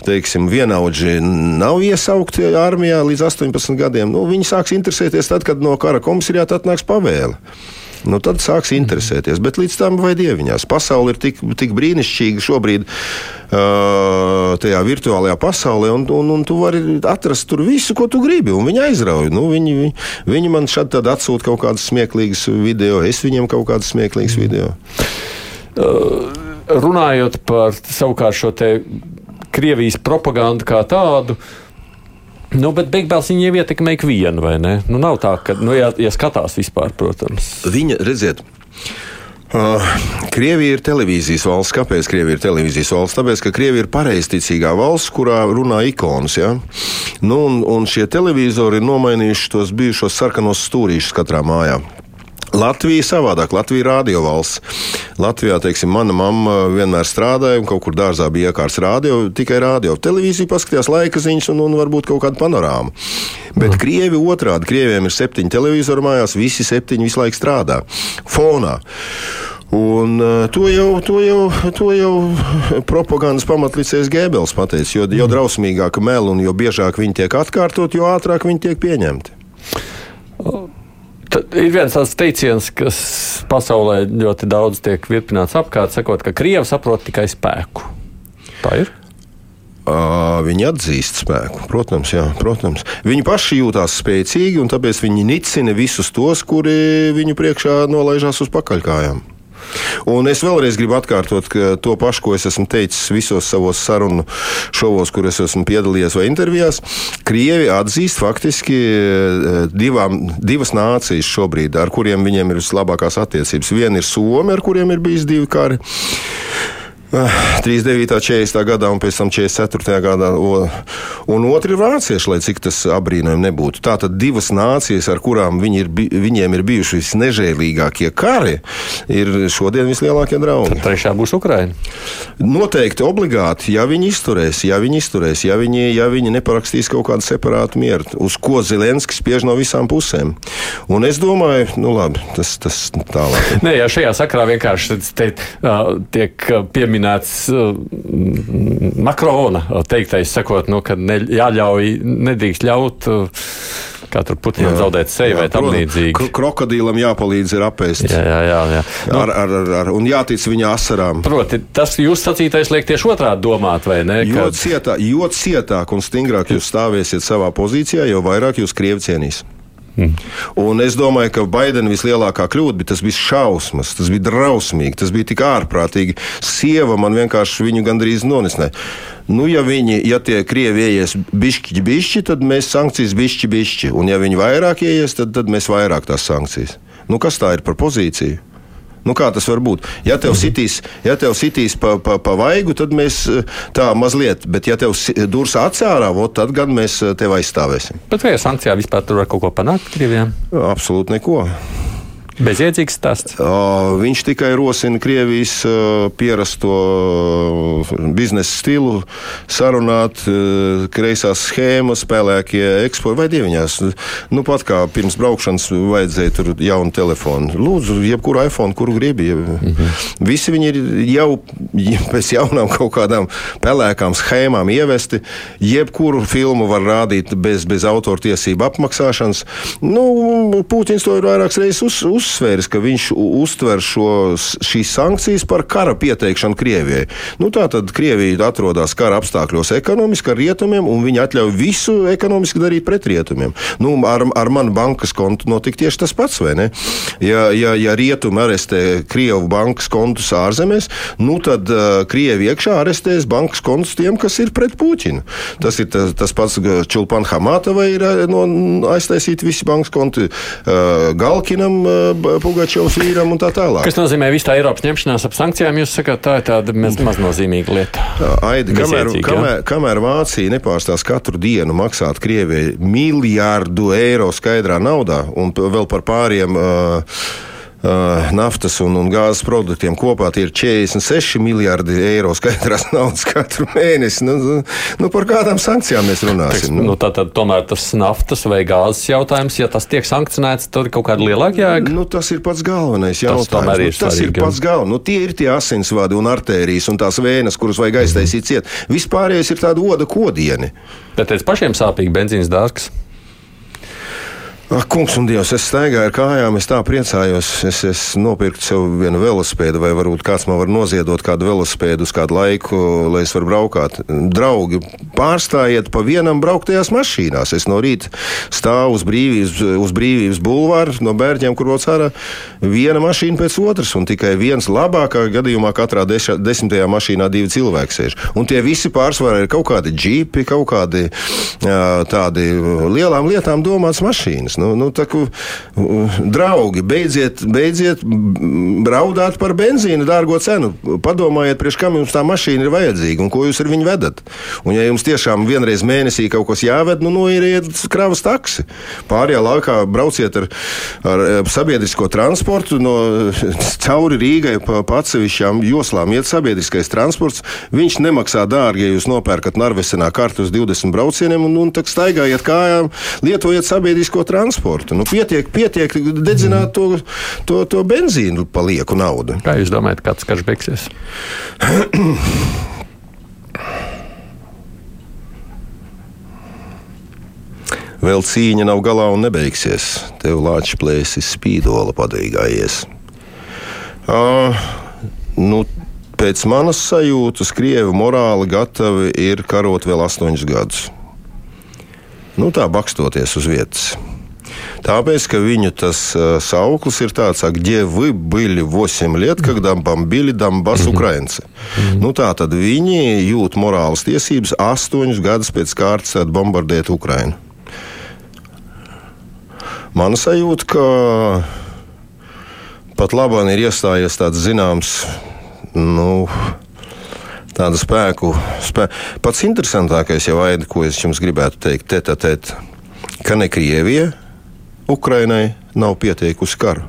teiksim, vienaudži nav iesaukti armijā līdz 18 gadiem. Nu, viņi sāks interesēties tad, kad no kara komisariāta atnāks pavēle nu, tad sāks interesēties. Bet līdz tam vai dieviņās. Pasaule ir tik, tik brīnišķīga šobrīd. Uh, tajā virtuālajā pasaulē, un, un, un tu vari atrast tur visu, ko tu gribi. Viņi aizrauj. Nu, viņi, viņi, viņi man šādi atsūta kaut kādas smieklīgas video, es viņiem kaut kādas smieklīgas video. Uh, runājot par savukārt šo Krievijas propagandu kā tādu, uh, Nu, bet beigās viņa jau ietekmē ikvienu, vai ne? Nu, nav tā, ka, nu, ja, ja skatās vispār, protams. Viņa, redziet, Uh, Krievija ir televīzijas valsts. Kāpēc Krievija ir televīzijas valsts? Tāpēc, ka Krievija ir pareizticīgā valsts, kurā runā ikonas. Ja? Nu, un, un šie televizori ir nomainījuši tos bijušos sarkanos stūrīšus katrā mājā. Latvija savādāk, Latvija ir radio valsts. Latvijā, teiksim, mana mamma vienmēr strādāja, un kaut kur dārzā bija iekārts radio, tikai radio. Televīzija paskatījās laika ziņas un, un varbūt kaut kādu panorāmu. Bet mm. Krievi otrādi, Krieviem ir septiņi televizori mājās, visi septiņi visu laiku strādā fonā. Un, uh, to, jau, to, jau, to jau propagandas pamatlicējs Gēbels pateica. Jo, jo drausmīgāka mela un jo biežāk viņi tiek atkārtot, jo ātrāk viņi tiek pieņemti. Tad ir viens tāds teiciens, kas pasaulē ļoti daudz tiek virpināts apkārt, sakot, ka krievi saprot tikai spēku. Tā ir. Viņi atzīst spēku, protams, jā, protams. Viņi paši jūtas spēcīgi, un tāpēc viņi nicina visus tos, kuri viņu priekšā nolaižās uz pakaļkājām. Un es vēlreiz gribu atkārtot to pašu, ko es esmu teicis visos savos sarunu šovos, kur es esmu piedalījies vai intervijās. Krievi atzīst faktiski divām, divas nācijas šobrīd, ar kuriem viņiem ir vislabākās attiecības. Viena ir Somija, ar kuriem ir bijis divi kari. 39. 40. gadā un pēc tam 44. gadā. Un otrs ir vācieši, lai cik tas apbrīnojami nebūtu. Tā tad divas nācijas, ar kurām viņi ir, viņiem ir bijuši visnežēlīgākie kari, ir šodien vislielākie draugi. Tad trešā būs Ukraina. Noteikti obligāti, ja viņi izturēs, ja viņi izturēs, ja viņi, ja viņi neparakstīs kaut kādu separātu mieru, uz ko Zelenskis spiež no visām pusēm. Un es domāju, nu labi, tas, tas tālāk. Nē, ja šajā sakrā vienkārši te, uh, tiek pieminēts pieminēts uh, Makrona teiktais, sakot, nu, ka ne, jāļauj, nedrīkst ļaut. Uh, kā tur putekļi zaudēt seju vai tam līdzīgi. Krokodīlam jāpalīdz ir apēst. Jā, jā, jā. jā. Nu, ar, ar, ar, ar, un jātic viņa asarām. Proti, tas jūs sacītais liek tieši otrādi domāt, vai ne? Jo, kad... cietā, jo cietāk un stingrāk jūs stāvēsiet savā pozīcijā, jo vairāk jūs krievi cienīs. Mm. Un es domāju, ka Baidena vislielākā kļūda bija tas bija šausmas, tas bija drausmīgi, tas bija tik ārprātīgi. Sieva man vienkārši viņu gandrīz nonisnē. Nu, ja viņi, ja tie krievi ieies bišķi, bišķi, tad mēs sankcijas bišķi, bišķi. Un ja viņi vairāk ieies, tad, tad mēs vairāk tās sankcijas. Nu, kas tā ir par pozīciju? Nu, kā tas var būt? Ja tev sitīs, ja tev sitīs pa, pa, pa vaigu, tad mēs eh, tā mazliet, bet ja tev durs acārā, ot, tad gan mēs eh, tevi aizstāvēsim. Bet vai sankcijā vispār tur var kaut ko panākt Krievijā? Absolūti neko. Bezjēdzīgs stāsts. Viņš tikai rosina Krievijas pierasto biznesa stilu, sarunāt kreisās schēmas, spēlēkie ekspo vai dieviņās. Nu, pat kā pirms braukšanas vajadzēja tur jaunu telefonu. Lūdzu, jebkuru iPhone, kuru gribi. Mm -hmm. Visi viņi ir jau pēc jaunām kaut kādām pelēkām schēmām ievesti. Jebkuru filmu var rādīt bez, bez autortiesību apmaksāšanas. Nu, Pūtins to ir vairākas reizes uz, uz uzsvēris, ka viņš uztver šo, šīs sankcijas par kara pieteikšanu Krievijai. Nu, tā tad Krievija atrodas kara apstākļos ekonomiski ar rietumiem, un viņi atļauj visu ekonomiski darīt pret rietumiem. Nu, ar, ar manu bankas kontu notika tieši tas pats, vai ne? Ja, ja, ja rietumi arestē Krievu bankas kontus ārzemēs, nu tad uh, Krievi iekšā arestēs bankas kontus tiem, kas ir pret Puķinu. Tas ir tas, tas pats Čulpan Hamatova ir no, aiztaisīti visi bankas konti uh, Galkinam. Uh, Pugačovs vīram un tā tālāk. Kas nozīmē visu tā Eiropas ņemšanās ap sankcijām? Jūs sakāt, tā ir tāda maznozīmīga lieta. Aidi, kamēr, kamēr, kamēr Vācija nepārstās katru dienu maksāt Krievijai miljārdu eiro skaidrā naudā un vēl par pāriem. Uh, naftas un, un gāzes produktiem kopā tie ir 46 miljardi eiro skaidrās naudas katru mēnesi. Nu, nu, nu, par kādām sankcijām mēs runāsim? Teiks, nu? Nu, tā tad tomēr tas naftas vai gāzes jautājums, ja tas tiek sankcionēts, tad ir kaut kāda lielāka jēga? Nu, tas ir pats galvenais jautājums. Tas, nu, ir, tas ir pats galvenais. Nu, tie ir tie asinsvadi un artērijas un tās vēnes, kuras vajag aiztaisīt ciet. Vispārējais ir tāda oda kodieni. Bet pēc pašiem sāpīgi benzīns dārgs. Ak, kungs un dievs, es staigāju ar kājām, es tā priecājos. Es, es nopirku sev vienu velosipēdu, vai varbūt kāds man var noziedot kādu velosipēdu uz kādu laiku, lai es varu braukāt. Draugi, pārstājiet pa vienam brauktajās mašīnās. Es no rīta stāvu uz brīvības, uz brīvības bulvāru, no bērģiem, kur rodas ārā, viena mašīna pēc otras, un tikai viens labākā gadījumā katrā deša, desmitajā mašīnā divi cilvēki sēž. Un tie visi pārsvarā ir kaut kādi džipi, kaut kādi tādi lielām lietām domāts mašīnas. Jautājums. Nu, nu, taku, draugi, beidziet, beidziet raudāt par benzīnu dārgo cenu. Padomājiet, priekš kam jums tā mašīna ir vajadzīga un ko jūs ar viņu vedat. Un, ja jums tiešām vienreiz mēnesī kaut kas jāved, nu, noiriet kravas taksi. Pārējā laikā brauciet ar, ar sabiedrisko transportu no cauri Rīgai pa, atsevišķām joslām. Iet sabiedriskais transports, viņš nemaksā dārgi, ja jūs nopērkat Narvesenā kartu uz 20 braucieniem un, un tak staigājiet kājām, lietojiet sabiedrisko transportu. Nu, pietiek, pietiek dedzināt to, to, to benzīnu pa lieku naudu. Kā jūs domājat, kāds karš beigsies? Vēl cīņa nav galā un nebeigsies. Tev lāča plēsis spīdola padīgājies. Uh, nu, pēc manas sajūtas, Krievi morāli gatavi ir karot vēl astoņus gadus. Nu, tā bakstoties uz vietas. Tāpēc, ka viņu tas uh, sauklis ir tāds, где вы были 8 лет, когда бомбили Donbass mm -hmm. Ukraiņas. Mm -hmm. nu, tā tad viņi jūt morālas tiesības astoņus gadus pēc kārtas bombardēt Ukrainu. Mana sajūta, ka pat labāk ir iestājies tāds zināms. Nu, tāda spēku. Spē... Pats interesantākais jau ir, ko es jums gribētu teikt, tēt, tēt, ka ne Krievija Ukrainai nav pieteikusi karu.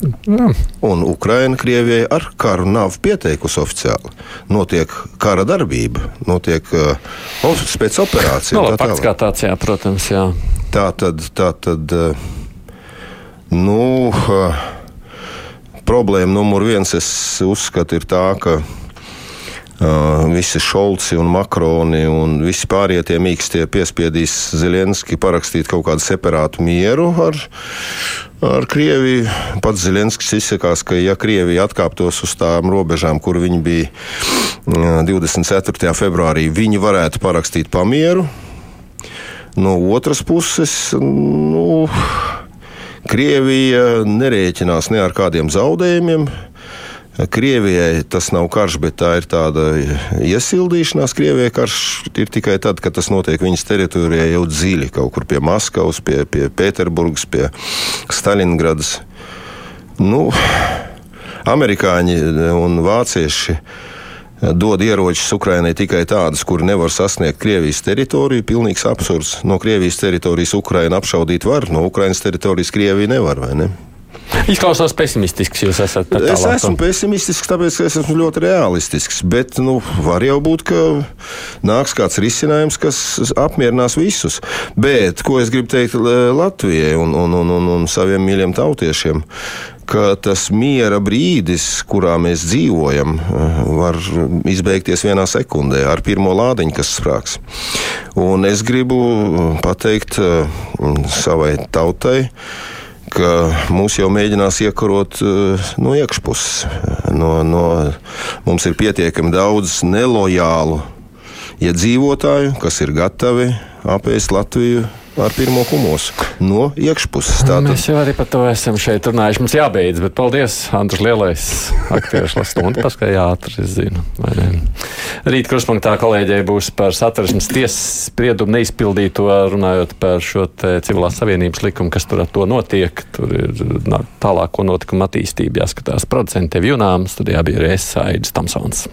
Jā. Un Ukraina Krievijai ar karu nav pieteikusi oficiāli. Notiek kara darbība, notiek uh, spēcoperācija. No, tā fakts kā tāds, jā, protams, jā. Tā tad, tā tad uh, nu, uh, problēma numur viens, es uzskatu, ir tā, ka visi Šolci un Makroni un visi pārējie tie mīkstie piespiedīs Zelenski parakstīt kaut kādu separātu mieru ar, ar Krieviju. Pats Zelenskis izsakās, ka ja Krievija atkāptos uz tām robežām, kur viņi bija 24. februārī, viņi varētu parakstīt pamieru. No otras puses, nu, Krievija nerēķinās ne ar kādiem zaudējumiem. Krievijai tas nav karš, bet tā ir tāda iesildīšanās. Krievijai karš ir tikai tad, kad tas notiek viņas teritorijā jau dziļi, kaut kur pie Maskavas, pie, pie Pēterburgas, pie Stalingradas. Nu, amerikāņi un vācieši dod ieročus Ukrainai tikai tādus, kuri nevar sasniegt Krievijas teritoriju. Pilnīgs absurds. No Krievijas teritorijas Ukraina apšaudīt var, no Ukrainas teritorijas Krievija nevar, vai ne? Izklausās pesimistisks. Jūs esat es esmu pesimistisks, tāpēc es esmu ļoti realistisks. Bet nu, var jau būt, ka nāks kāds risinājums, kas apmierinās visus. Bet ko es gribu teikt Latvijai un, un, un, un, un saviem mīļiem tautiešiem? ka tas miera brīdis, kurā mēs dzīvojam, var izbeigties vienā sekundē ar pirmo lādiņu, kas sprāgs. Un es gribu pateikt savai tautai, ka mūs jau mēģinās iekarot eh, no iekšpuses. No, no, mums ir pietiekami daudz nelojālu iedzīvotāju, kas ir gatavi apēst Latviju ar pirmo kumosu no iekšpuses. Tātad... Mēs jau arī par to esam šeit runājuši. Mums jābeidz, bet paldies, Andris Lielais, aktieris Lastundu, paskaidroja ātri, es zinu. Rīt kruspunktā kolēģei būs par satversmes tiesas spriedumu neizpildīto, runājot par šo civilās savienības likumu, kas tur ar to notiek. Tur ir tālāko notikumu attīstību jāskatās producentiem Junām, studijā bija Rēs Aidis Tamsons.